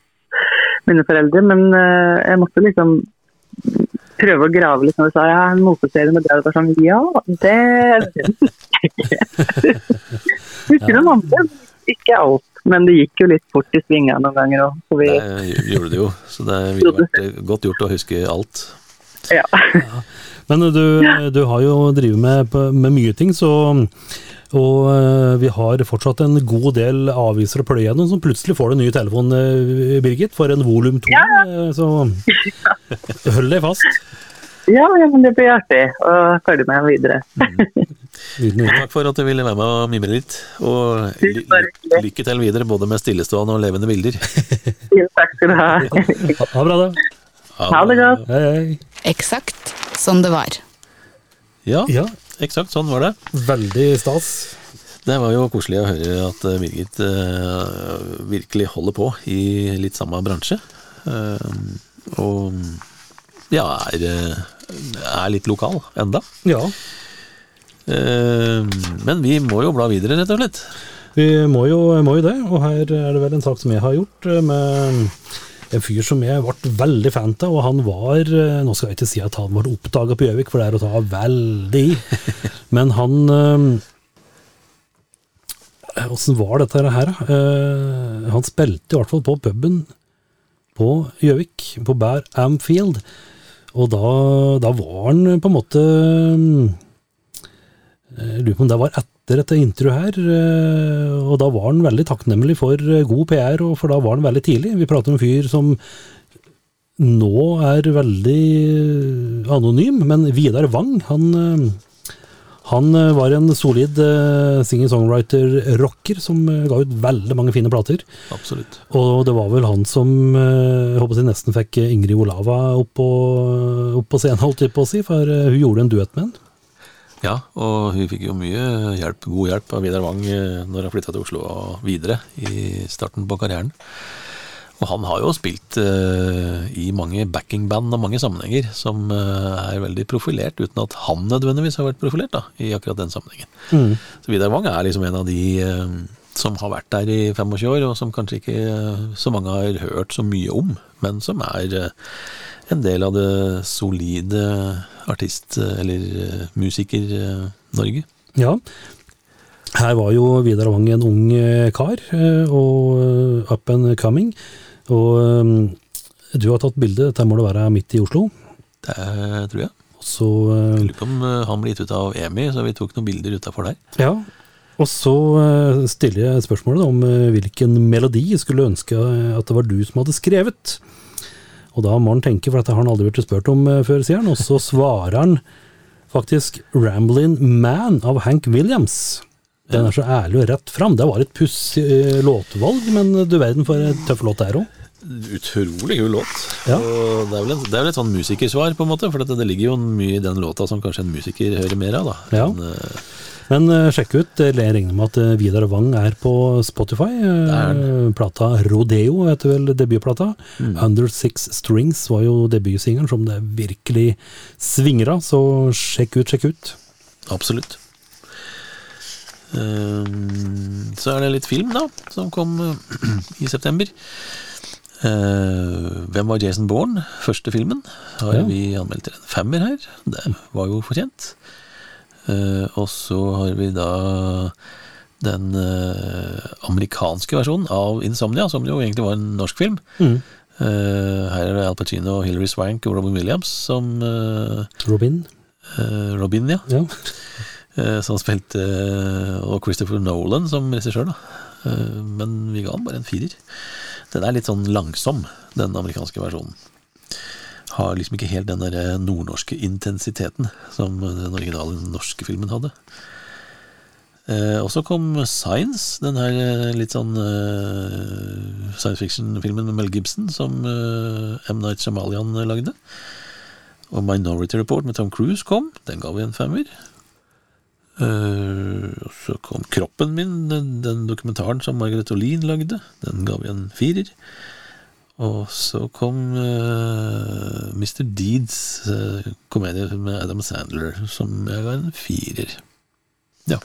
mine foreldre, men eh, jeg måtte liksom prøve å grave litt når du sa ja, en moteserie med det. Det var sånn, ja, det Husker du noen andre? Ikke alt. Men det gikk jo litt fort i svingene noen ganger òg. Så vi det gjorde det jo, så det ville vært eh, godt gjort å huske alt. ja. Men du, du har jo drevet med, med mye ting, så og eh, vi har fortsatt en god del aviser å pløye gjennom, som plutselig får du en ny telefon, eh, Birgit, for en volum to. Ja. Så hold deg fast. ja, ja, men det blir artig å følge med videre. Uten- Takk for at du ville være med og mimre litt. Og ly lykke til videre, både med stillestående og levende bilder. Takk skal du ha. Ha ha det bra, da. Ha det godt. Hei, hei. Eksakt som det var. Ja, Ja, eksakt sånn var det. veldig stas. Det var jo koselig å høre at eh, Birgit uh, virkelig holder på i litt samme bransje. Uh, og ja, er, er litt lokal enda. Ja, Uh, men vi må jo bla videre, rett og slett. vi må jo, må jo det, og her er det vel en sak som jeg har gjort med en fyr som jeg ble veldig fan av, og han var eh, Nå skal jeg ikke si at han var oppdaga på Gjøvik, for det er å ta veldig i, men han eh, Åssen var dette her, da? Eh, han spilte i hvert fall på puben på Gjøvik, på Bær Amfield. Og da, da var han på en måte Jeg lurer på om det var etter dette intervjuet her. eh, Og da var han veldig takknemlig for eh, god PR, og for da var han veldig tidlig. Vi prater om en fyr som nå er veldig eh, anonym, men Vidar Wang, han han var en solid singer-songwriter-rocker som ga ut veldig mange fine plater. Absolutt. Og det var vel han som jeg håper jeg nesten fikk Ingrid Olava opp på, opp på scenen, holdt jeg på å si, for hun gjorde en duett med han. Ja, og hun fikk jo mye hjelp, god hjelp av Vidar Wang eh, når han flytta til Oslo og videre i starten på karrieren. Og han har jo spilt uh, i mange backingband og mange sammenhenger som uh, er veldig profilert, uten at han nødvendigvis har vært profilert da, i akkurat den sammenhengen. Så Vidar Wang er liksom en av de uh, som har vært der i 25 år, og som kanskje ikke så mange har hørt så mye om, men som er en del av det solide artist- eller eh, musiker-Norge. Ja. Her var jo Vidar Wang en ung eh, kar, eh, og up and coming. Og du har tatt bilde, dette må det være midt i Oslo. Det tror jeg. Så Jeg lurer på om han ble gitt ut av EMI, så vi tok noen bilder utafor der. Ja, og så stiller jeg spørsmålet om hvilken melodi jeg skulle ønske at det var du som hadde skrevet. Og da må han tenke, for dette har han aldri blitt spurt om eh, før, sier han. Og så svarer han faktisk 'Ramblin' Man' av Hank Williams. Den er så ærlig og rett fram. Det var et pussig eh, låtvalg, men du verden for en tøff låt det er òg. Utrolig kul låt. Ja. Og det er vel, et, det er vel et sånn musikersvar, på en måte, for det, det ligger jo mye i den låta som kanskje en musiker hører mer av. da. Ja. Men, eh, Men uh, sjekk ut, eh, jeg regner med at eh, Vidar Wang er på Spotify. Er plata Rodeo heter vel debutplata. Under Six Strings var jo debutsingelen som det virkelig svinger av, så sjekk ut, sjekk ut. absolutt. Uh, så er det litt film, da, som kom i september. Uh, hvem var Jason Bourne? Første filmen. Har Ja. vi anmeldt til en femmer her. Det var jo fortjent. Eh, og så har vi da den eh, amerikanske versjonen av Insomnia, som jo egentlig var en norsk film. Mm. Eh, her er det Al Pacino, Hilary Swank og Robin Williams som Robin. Robin, ja. Ja. Som spilte Og Christopher Nolan som regissør, da. Men vi ga den bare en firer. Den er litt sånn langsom, den amerikanske versjonen. Har liksom ikke helt den der eh, nordnorske intensiteten som den originale norske filmen hadde. Eh, og så kom Science, den her eh, litt sånn eh, science fiction-filmen med Mel Gibson som eh, M. Night Shyamalan lagde. Og Minority Report med Tom Cruise kom, den ga vi en femmer. Eh, og så kom Kroppen min, den, den dokumentaren som Margaret Olin lagde. Den ga vi en firer. Og så kom uh, Mr. Deeds uh, komedie med Adam Sandler, som jeg ga en firer. Ja.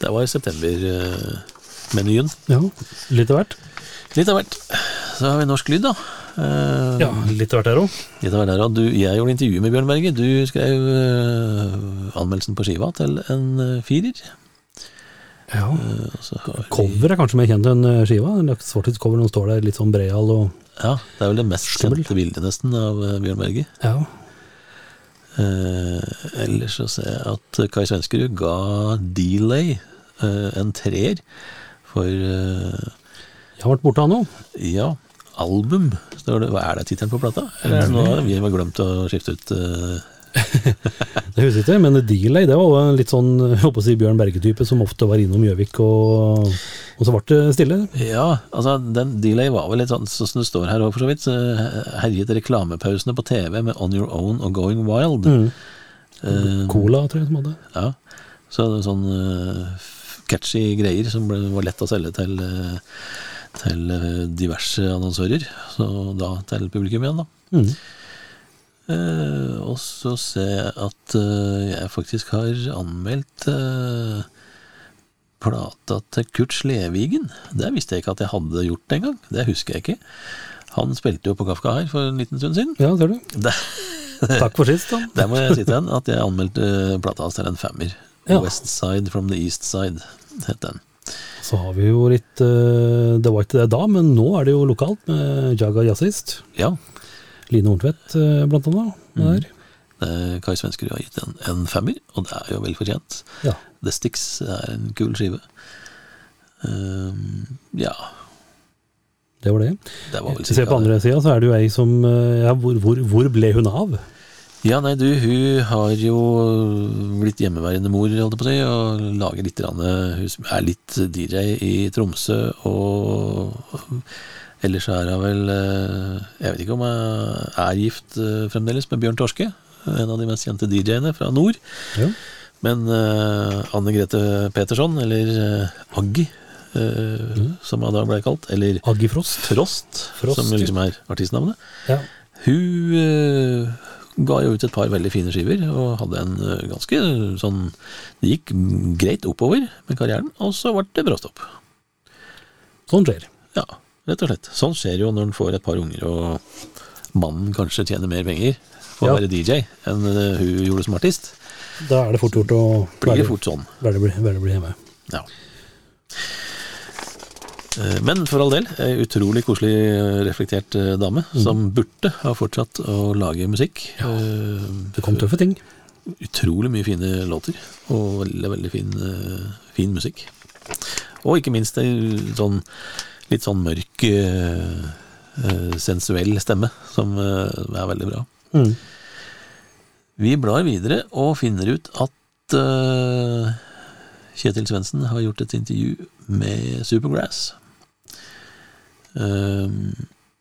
Det var september-menyen. Uh, ja. Litt av hvert. Litt av hvert. Så har vi norsk lyd, da. Uh, Ja, litt av hvert her òg. Litt av hvert der, òg. jeg gjorde intervju med Bjørn Berge. Du skrev eh, anmeldelsen på skiva til en eh, firer. Ja. Vi- Cover er kanskje mer kjent enn eh, skiva. Svartidscover når står der litt sånn breial og Ja, det er vel det mest Skummel. kjente bildet nesten av eh, Bjørn Berge. Ja. Uh, ellers så ser jeg at Kai Svenskerud ga Delay uh, en treer for uh, Jeg har vært borte, han òg. ja, album. Hva er det tittelen på plata? Eller er det noe vi har glemt å skifte ut? eh, Det husker jeg ikke, men Delay det var jo litt sånn håper å si Bjørn Berge-type som ofte var innom Gjøvik, og, og så ble det stille. Ja, altså den delay var vel litt sånn sånn som det står her òg, for så vidt. Herjet reklamepausene på TV med On Your Own og Going Wild. Mm. Uh, Cola, tror jeg som hadde. ja. Så sånn uh, catchy greier som ble, var lett å selge til, eh, til diverse annonsører. Så da til publikum igjen, da. Mm. Eh, og så ser jeg at eh, jeg faktisk har anmeldt eh, plata til Kurt Slevigen. Det visste jeg ikke at jeg hadde gjort engang. Det husker jeg ikke. Han spilte jo på Kafka her for en liten stund siden. Ja, ser du. Det, Takk for sist, da. der må jeg si til han at jeg anmeldte plata hans til en femmer. Ja. West Side from the East Side, het den. Så har vi jo litt Det var ikke det da, men nå er det jo lokalt med Jaga Jazzist. Ja, Line Horntvedt, eh, blant annet. Der. eh, Kai Svenskerud har gitt en, en femmer, og det er jo vel fortjent. Ja. The Sticks er en kul skive. Um, ja, Det var det. det var Hvis på andre sida, så er det jo ei som Ja, hvor, hvor, hvor ble hun av? Ja, nei, du, hun har jo blitt hjemmeværende mor, holdt jeg på å si, og lager litt Hun er litt DJ i Tromsø, og ellers er hun vel eh, Jeg vet ikke om hun er gift eh, fremdeles med Bjørn Torske, en av de mest kjente DJ-ene fra nord. Ja. Men uh, Anne Grete Petersson, eller uh, Aggi, mm. som hun da ble kalt, eller Aggi Frost. Frost, Frost, som liksom er artistnavnet. Ja. Hun eh, ga jo ut et par veldig fine skiver, og hadde en eh, ganske sånn Det gikk greit oppover med karrieren, og så ble det bråstopp. Sånn skjer. Ja, rett og slett. Sånn skjer jo når en får et par unger, og mannen kanskje tjener mer penger på å Ja. være DJ enn eh, hun gjorde som artist. Da er det fort gjort å Blir det fort sånn. være, være, bli hjemme. Ja. Eh, Men for all del, ei utrolig koselig eh, reflektert dame dame, som burde ha fortsatt å lage musikk. Ja. Det kom tøffe ting. utrolig mye fine låter, og veldig, veldig fin, fin musikk. Og ikke minst ei sånn litt sånn mørk, uh, sensuell stemme, som uh, er veldig bra. Mm. Vi blar videre og finner ut at uh, Kjetil Svendsen har gjort et intervju med Supergrass.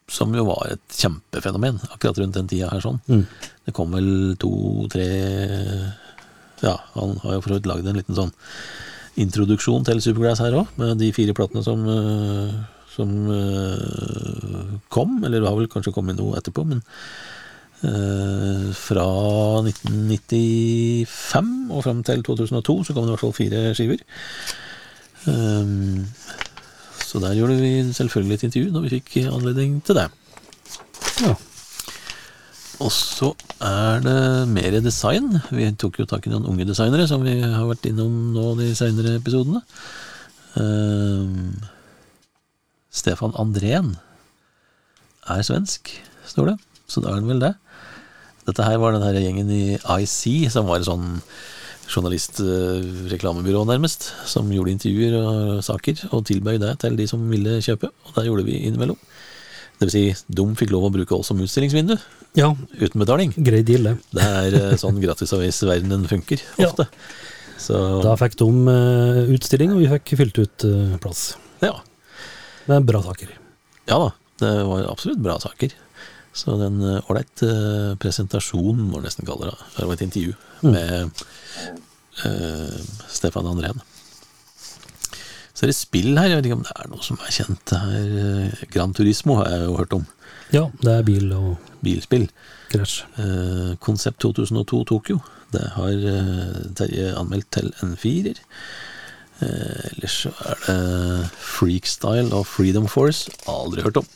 som jo var et kjempefenomen akkurat rundt den tida her. sånn. Mm. Det kom vel to-tre Ja, han har jo for så vidt lagd en liten sånn introduksjon til Supergrass her òg, med de fire platene som, eh, som eh, kom. Eller det har vel kanskje kommet noe etterpå, men eh, fra 1995 og fram til 2002 så kom det i hvert fall fire skiver. Um, så der gjorde vi selvfølgelig et intervju når vi fikk anledning til det. Ja. Og så er det mer design. Vi tok jo tak i noen unge designere, som vi har vært innom nå de senere episodene. Ehm, Stefan Andrén er svensk, står det. Så da er han vel det. Dette her var den her gjengen i IC, som var et sånn journalist-reklamebyrå, nærmest, som gjorde intervjuer og saker, og tilbød det til de som ville kjøpe. Og det gjorde vi innimellom. Det vil si, de fikk lov å bruke oss som utstillingsvindu, ja, uten betaling. grei deal, det. Det er eh, sånn gratisavisverdenen funker, funker, Ja. Så Da fikk de eh, utstilling, og vi fikk fylt ut eh, plass. ja. Med bra saker. ja da, det var absolutt bra saker. Så den eh, ålreit uh, presentasjonen, må du nesten kalle det. Det var et intervju med uh, Stefan Andrén. Så er det spill her, jeg vet ikke om det er noe som er kjent. Her, eh, Gran Turismo har jeg jo hørt om. Ja, det er bil og Bilspill. krasj. Uh, Konsept 2002 Tokyo. Det har eh, Terje anmeldt til en firer. Eh, ellers så er det Freakstyle og Freedom Force. Aldri hørt om.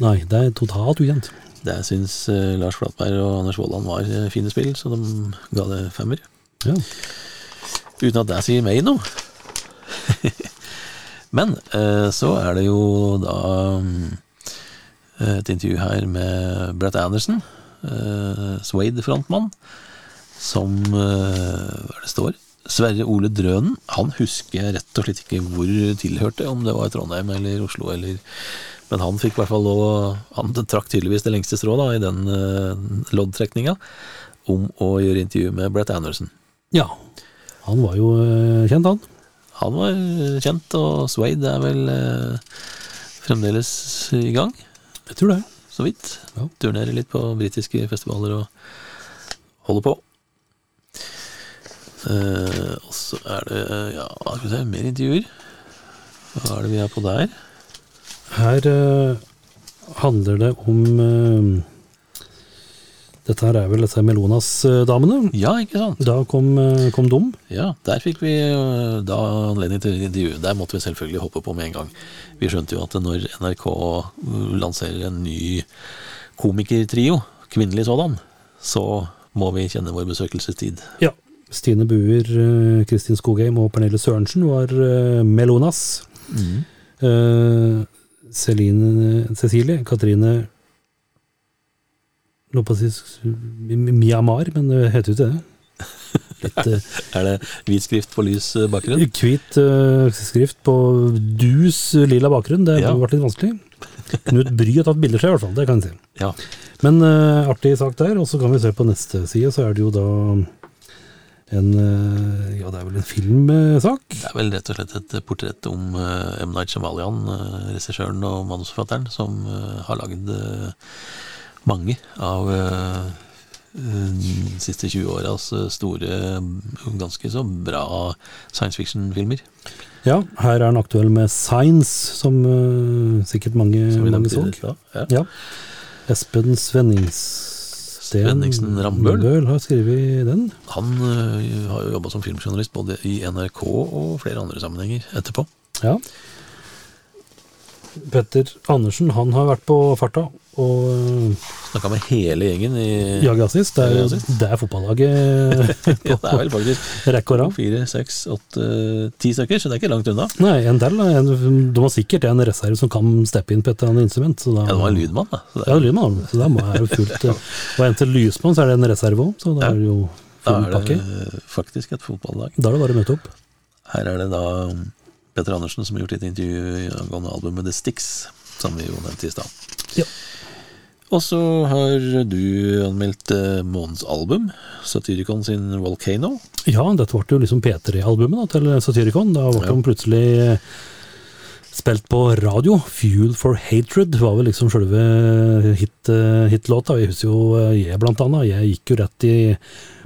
Nei, det er totalt ukjent. Det syns eh, Lars Flatberg og Anders Vollan var eh, fine spill, så de ga det femmer. Ja. Uten at det sier meg noe. Men så er det jo da mm, et intervju her med Brett Anderson, Swade-frontmann, som Hva er det står? Sverre Ole Drønen. Han husker jeg rett og slett ikke hvor tilhørte, om det var i Trondheim eller Oslo eller Men han fikk i hvert fall lov Han trakk tydeligvis det lengste strå da, i den uh, loddtrekninga om å gjøre intervju med Brett Anderson. ja. Han var jo uh, kjent, han. Han var kjent, og Swade er vel uh, fremdeles i gang, Jeg tror det. så vidt. Ja. Turnerer litt på britiske festivaler og holder på. Eh, og så er det ja, skal vi se, mer intervjuer. Hva er det vi er på der? Her uh, handler det om uh, Dette her er vel disse Melonas-damene. Ja, ikke sant? Da kom, eh, kom Dum. Ja, der fikk vi eh, da anledning til intervju. Der måtte vi selvfølgelig hoppe på med en gang. Vi skjønte jo at når NRK lanserer en ny komikertrio, kvinnelig sådan, så må vi kjenne vår besøkelsestid. Ja. Stine Buer, eh, Kristin Skogheim og Pernille Sørensen var eh, Melonas. Eh, Celine Cecilie, Katrine Lå på å si Myanmar, men det heter jo ikke det. Litt Er det hvit skrift på lys bakgrunn? hvit uh, skrift på dus lilla bakgrunn. Det Ja. ble litt vanskelig. Knut Bry har tatt bilder seg, i hvert fall. Det kan jeg si. Ja. Men uh, artig sak der. Og så kan vi se på neste side, så er det jo da en eh, Ja, det er vel en filmsak. Det er vel rett og slett et portrett om eh, M. Night Shyamalan, eh, regissøren og manusforfatteren, som har lagd mange av de siste 20 åras store, ganske så bra science fiction-filmer. Ja, her er han aktuell med Science, som sikkert mange, som mange så. Ja. Ja. Espen Svenningssten Svenningsen Rambøl. har skrevet den. Han uh, har jo jobba som filmjournalist både i NRK og flere andre sammenhenger etterpå. Ja. Petter Andersen, han har vært på farta og øh, Snakka med hele gjengen i jaga sist. Det er, det er fotballaget Ja, det er vel faktisk rekke og rad. fire, seks, åtte, ti stykker, så det er ikke langt unna. Nei, en del. da. En- De har sikkert en reserve som kan steppe inn på et eller annet instrument. Så da, Ja, det var en lydmann, da. Så det Ja, er, lydmann, så da må jeg jo fullt Og en til lysmann, så er det en reserve òg, så da Ja. er det jo da er er pakke. det faktisk et fotballag. Da er det bare å møte opp. Her er det da Petter Andersen som har gjort et intervju angående albumet The Sticks, som vi jo nevnte i stad. Ja. Og så har du anmeldt eh, månedens album, Satyricon sin Volcano. Ja, dette ble jo liksom P3-albumet til Satyricon. Da ble Ja. de plutselig eh, spilt på radio. 'Fuel for Hatred' var vel liksom sjølve hit, eh. Jeg husker jo jeg, blant annet. Jeg gikk jo rett i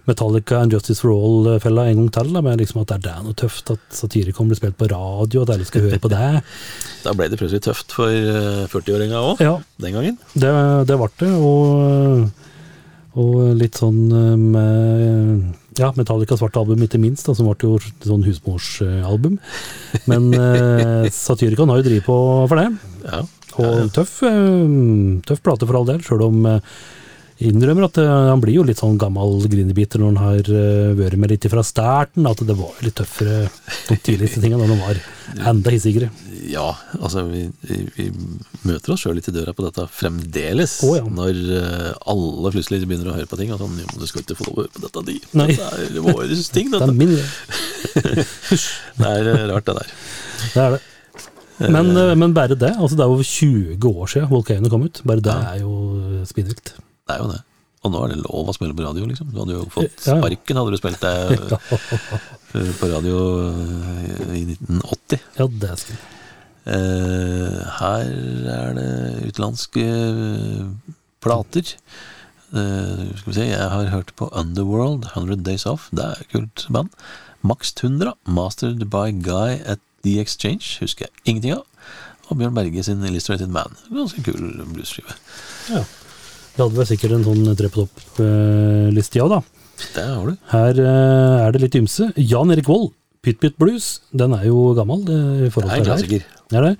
Metallica and Justice for All-fella en gang til, da, med liksom at det er noe tøft at Satyricon blir spilt på radio, at alle skal høre på det. Da ble det plutselig tøft for eh, 40-åringa òg, Ja, den gangen. det, det ble det, og, og litt sånn eh, med ja, Metallica svarte album, ikke minst, da, som ble jo sånn husmorsalbum. Men eh, Satyricon har jo drevet på for det, Ja. og tøff, eh, tøff plate for all del, sjøl om eh, innrømmer at eh, han blir jo litt sånn gammel grinebiter når han har eh, vært med litt fra starten, at det var litt tøffere de tidligste tinga når han var enda hissigere. Ja, altså vi, vi, møter oss sjøl litt i døra på dette fremdeles. Oh, ja. Når eh, alle plutselig begynner å høre på ting. Og sånn, jo, du skal ikke få lov å høre på dette, de. Dette er våre ting, Det er min greie. Det er rart, det der. Det er det. Men, men bare det. altså Det er jo 20 år siden Volcano kom ut. Bare det er jo spinnvilt. Det er jo det. Og nå er det lov å spille på radio, liksom. Du hadde jo fått sparken hadde du spilt deg eh, på radio eh, i 1980. Ja, det skal Eh, her er det utenlandske plater. Skal vi se, jeg har hørt på Underworld, 100 Days Off. Det er et kult band. Max Tundra, Mastered by Guy at The Exchange, husker jeg ingenting av. Og Bjørn Berge sin Illustrated Man. Ganske kul bluesskive. Ja. Vi hadde vel sikkert en sånn tre på topp-liste, ja da. Det har du. Her eh, er det litt ymse. Jan Erik Vold, Pytt Pytt Blues. Den er jo gammel eh, i Det forhold er en til klassiker. Det er det.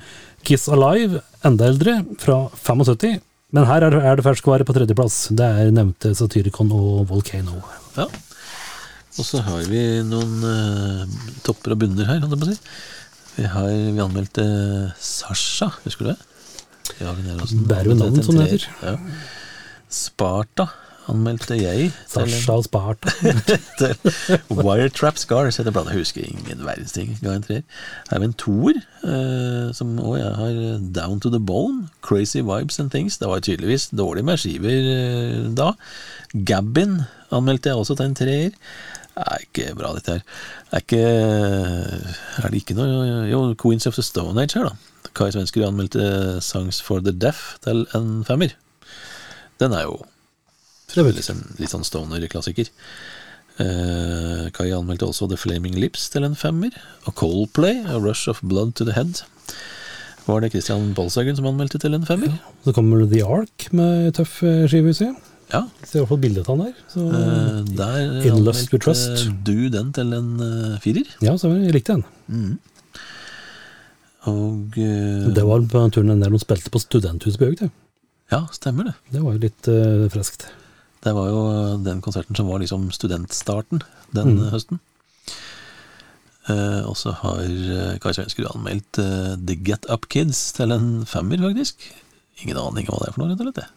Kiss Alive, enda eldre, fra 75. Men her er, det ferskvare på tredjeplass. Det er nevnte Satyricon og Volcano. Ja. Og så har vi noen uh, topper og bunner her, holdt jeg på å si. Vi har vi anmeldte Sasha, husker du det? Bærer jo navn, som det heter. Ja. Sparta anmeldte jeg. Sasha og Sparta. til Wiretrap Scars heter. Jeg husker ingen verdens ting. Ga en treer. Her har vi en toer, eh, som òg jeg har eh, Down to the Bone. Crazy Vibes and Things. Det var tydeligvis dårlig med skiver eh, da. Gabbin anmeldte jeg også til en treer. Det er ikke bra, dette her. Er ikke Er det ikke noe Jo, Queens of the Stone Age her, da. Kai Svenskerud anmeldte Songs for the Deaf til en femmer. Den er jo Fremdeles en litt sånn stoner-klassiker. Eh, Kai anmeldte også The Flaming Lips til en femmer. Og Coldplay, A Rush of Blood to the Head. Var det Christian Bolshagen som anmeldte til en femmer? Så kommer The Ark med tøff eh, skive, husker jeg. Ja. Ser i hvert fall bildet av han der. Så, eh, der In Lust We Trust. du den til en uh, firer. ja, så jeg likte den. Mm. Og uh, Det var på turen der de spilte på Høg, det. Ja, stemmer det. Det var jo litt uh, friskt. Det var jo den konserten som var liksom studentstarten den Mm. høsten. Uh, og så har eh, Kai Svenskerud anmeldt uh, The Get Up Kids til en femmer, faktisk. Ingen aning om hva det er for noe, rett og slett.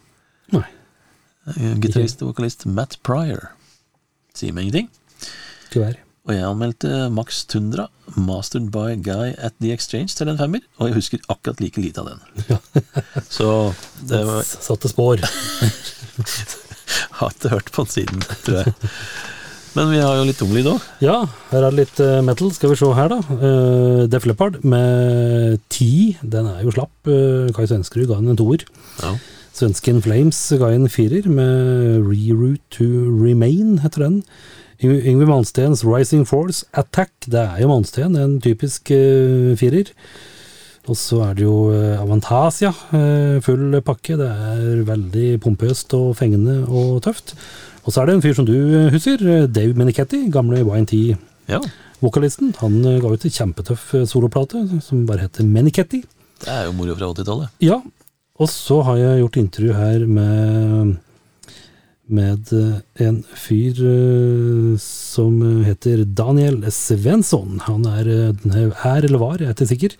Nei. Eh, Gitarist og vokalist Matt Pryor. Sier meg ingenting. Ikke vær. Og jeg anmeldte Max Tundra, mastered by Guy at The Exchange, til en femmer. Og jeg husker akkurat like lite av den. Så det var, Satte spor. har ikke hørt på den siden, tror jeg. Men vi har jo litt tunglyd òg. Ja, her er det litt eh, metal. Skal vi se her, da. Uh, Def Leppard med Ti. Den er jo slapp. Uh, Kai Svenskerud ga den en toer. Ja. Svensken Flames ga en firer med Reroute to Remain, heter den. Yng- Yngve Malmstens Rising Force Attack. Det er jo Malmsten, en typisk uh, firer. Og så er det jo eh, Avantasia, eh, full pakke. Det er veldig pompøst og fengende og tøft. Og så er det en fyr som du husker, Dave Menichetti, gamle YNT-vokalisten. ja. Han eh, ga ut en kjempetøff soloplate som bare heter Menichetti. Det er jo moro fra 80-tallet. Ja, og så har jeg gjort intervju her med med eh, en fyr eh, som heter Daniel Svensson. Han er, eh, er eller var, jeg er ikke sikker,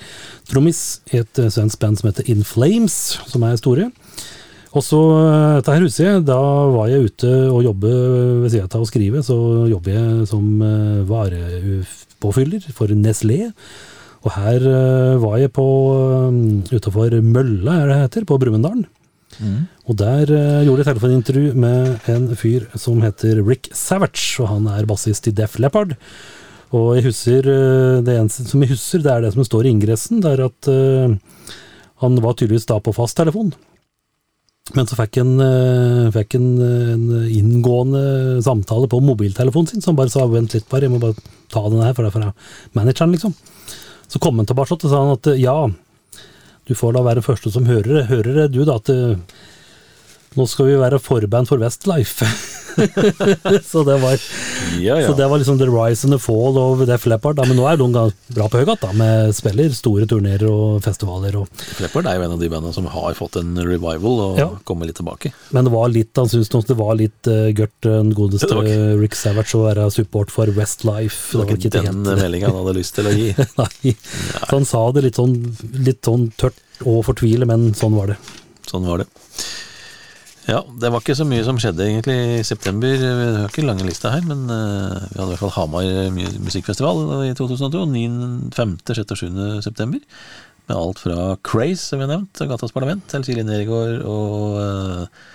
trommis i et svensk band som heter In Flames, som er store. Og så, dette her jeg, da var jeg ute og jobbe ved siden av å skrive, så jobber jeg som varepåfyller for Nestlé. Og her var jeg på utafor Mølla, er det heter, på Og der uh, gjorde jeg telefonintervju med en fyr som heter Rick Savage, og han er bassist i Def Leppard. Og jeg husker, uh, det eneste som jeg husker, det er det som står i ingressen, det er at uh, han var tydeligvis da på fasttelefon. Men så fikk han en inngående samtale på mobiltelefonen sin, som bare sa vent litt bare, jeg må bare ta den her, for det er fra manageren, liksom. Så kom han tilbake og sa han at ja, du får da være den første som hører det. Du da at nå skal vi være forband for Westlife. så, det var, Ja, ja. så det var liksom the rise and the fall of Def Leppard. Men nå er de bra på høygatt, med spiller store turnerer og festivaler. Og, Leppard er jo en av de bandene som har fått en revival og Ja. kommer litt tilbake. men det var litt, han syntes det var litt uh, gørt, den godeste ikke- Rick Savage, å være support for Westlife. Det var ikke den meldinga han hadde lyst til å gi. Nei. Så han sa det litt sånn, litt sånn tørt og fortvile, men sånn var det. Sånn var det. Ja, det var ikke så mye som skjedde egentlig i september. Vi har ikke lange lista her, men uh, vi hadde i hvert fall Hamar musikkfestival i 2002. 9., 5., 6. og 7. september. Med alt fra Craze, som vi har nevnt, og Gatas Parlament, til Silje Nergård og uh,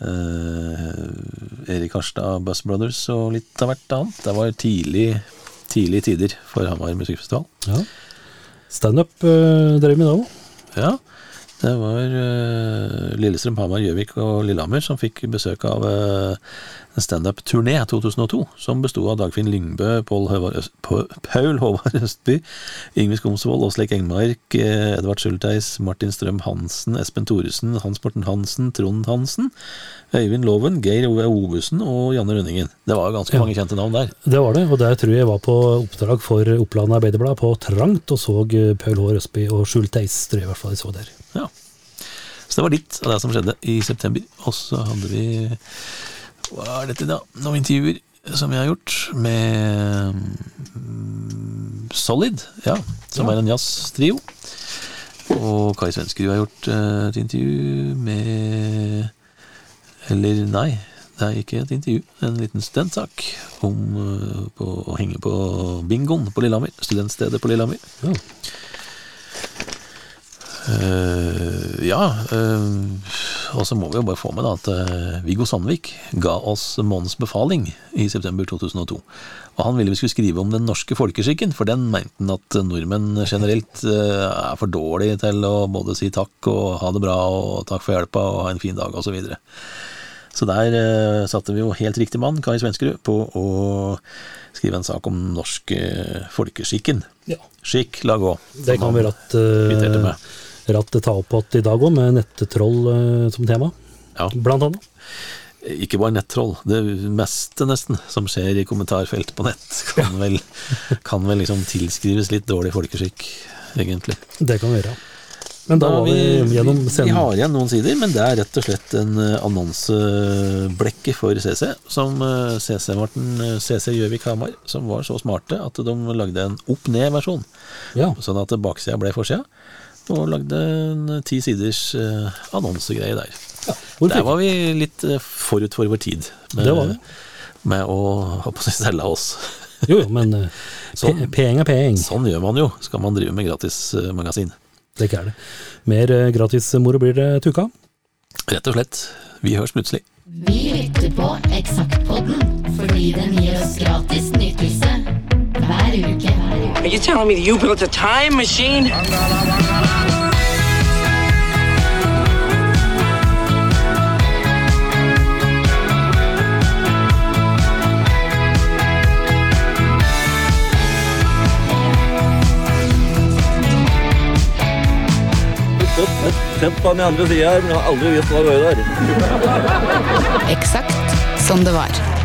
uh, Erik Harstad, Buzz Brothers og litt av hvert annet. Det var tidlig, tidlige tider for Hamar musikkfestival. Ja. Standup uh, drev vi da òg. Ja, det var eh, Lillestrøm, Hamar, Gjøvik og Lillehammer som fikk besøk av eh, standup-turné 2002, som besto av Dagfinn Lyngbø, Paul, Håvard Østby, Yngve Skomsvold, Åsleik Engmark, eh, Edvard Schulteis, Martin Strøm Hansen, Espen Thoresen, Hans Morten Hansen, Trond Hansen, Øyvind Loven, Geir Ove Ovesen og Janne Rønningen. Det var ganske Ja. mange kjente navn der. Det var det, og der tror jeg jeg var på oppdrag for Oppland Arbeiderblad på Trangt og så eh, Paul Håvard Østby og Schulteis, tror jeg i hvert fall jeg så der. Ja. Så det var litt av det som skjedde i september. Og så hadde vi Hva er dette, da? Noen intervjuer som jeg har gjort med um, Solid, ja, som er en jazztrio. Og Kai Svenskerud har gjort uh, et intervju med Eller nei, det er ikke et intervju. En liten studentsak om uh, på, å henge på bingoen på Lillehammer. Studentstedet på Lillehammer. Ja. Eh, ja, Uh, og så må vi jo bare få med da at uh, Viggo Sandvik ga oss månedens befaling i september 2002. Og han ville vi skulle skrive om den norske folkeskikken, for den mente han at nordmenn generelt er for dårlige til å både si takk og ha det bra og takk for hjelpa og ha en fin dag osv. Så, videre. så der satte vi jo helt riktig mann, Kai Svenskerud, på å skrive en sak om norske folkeskikken. Ja. Skikk, lag òg. Det kan vi ratt, kvitterte uh, med. ratt ta opp igjen i dag òg, med nettetroll eh, som tema, Ja. blant annet. Ikke bare nettroll. Det meste nesten som skjer i kommentarfelt på nett, kan vel, kan vel liksom tilskrives litt dårlig folkeskikk, egentlig. Det kan være. Men da Da var vi gjennom Vi har igjen noen sider, men det er rett og slett en eh, annonseblekke for CC, som eh, CC Morten eh, CC Gjøvik Hamar, som var så smarte at de lagde en opp-ned-versjon. Ja. Sånn at baksida ble forsida, og lagde en ti siders eh, annonsegreie der. Ja, Der var vi litt eh, forut for vår tid med, Det var vi. med å ha på seg selge oss. Jo, jo, men eh, Sånn. pe- peeng er peeng. Sånn gjør man jo, skal man drive med gratismagasin. Det er ikke er det. Mer eh, gratismoro blir det til uka. Rett og slett. Vi høres plutselig. Vi lytter på Eksaktpodden fordi den gir oss gratis nytelse Are you telling me that you built a time machine? Sett på den andre sida her, men jeg har aldri visst hva det var der. Eksakt som det var.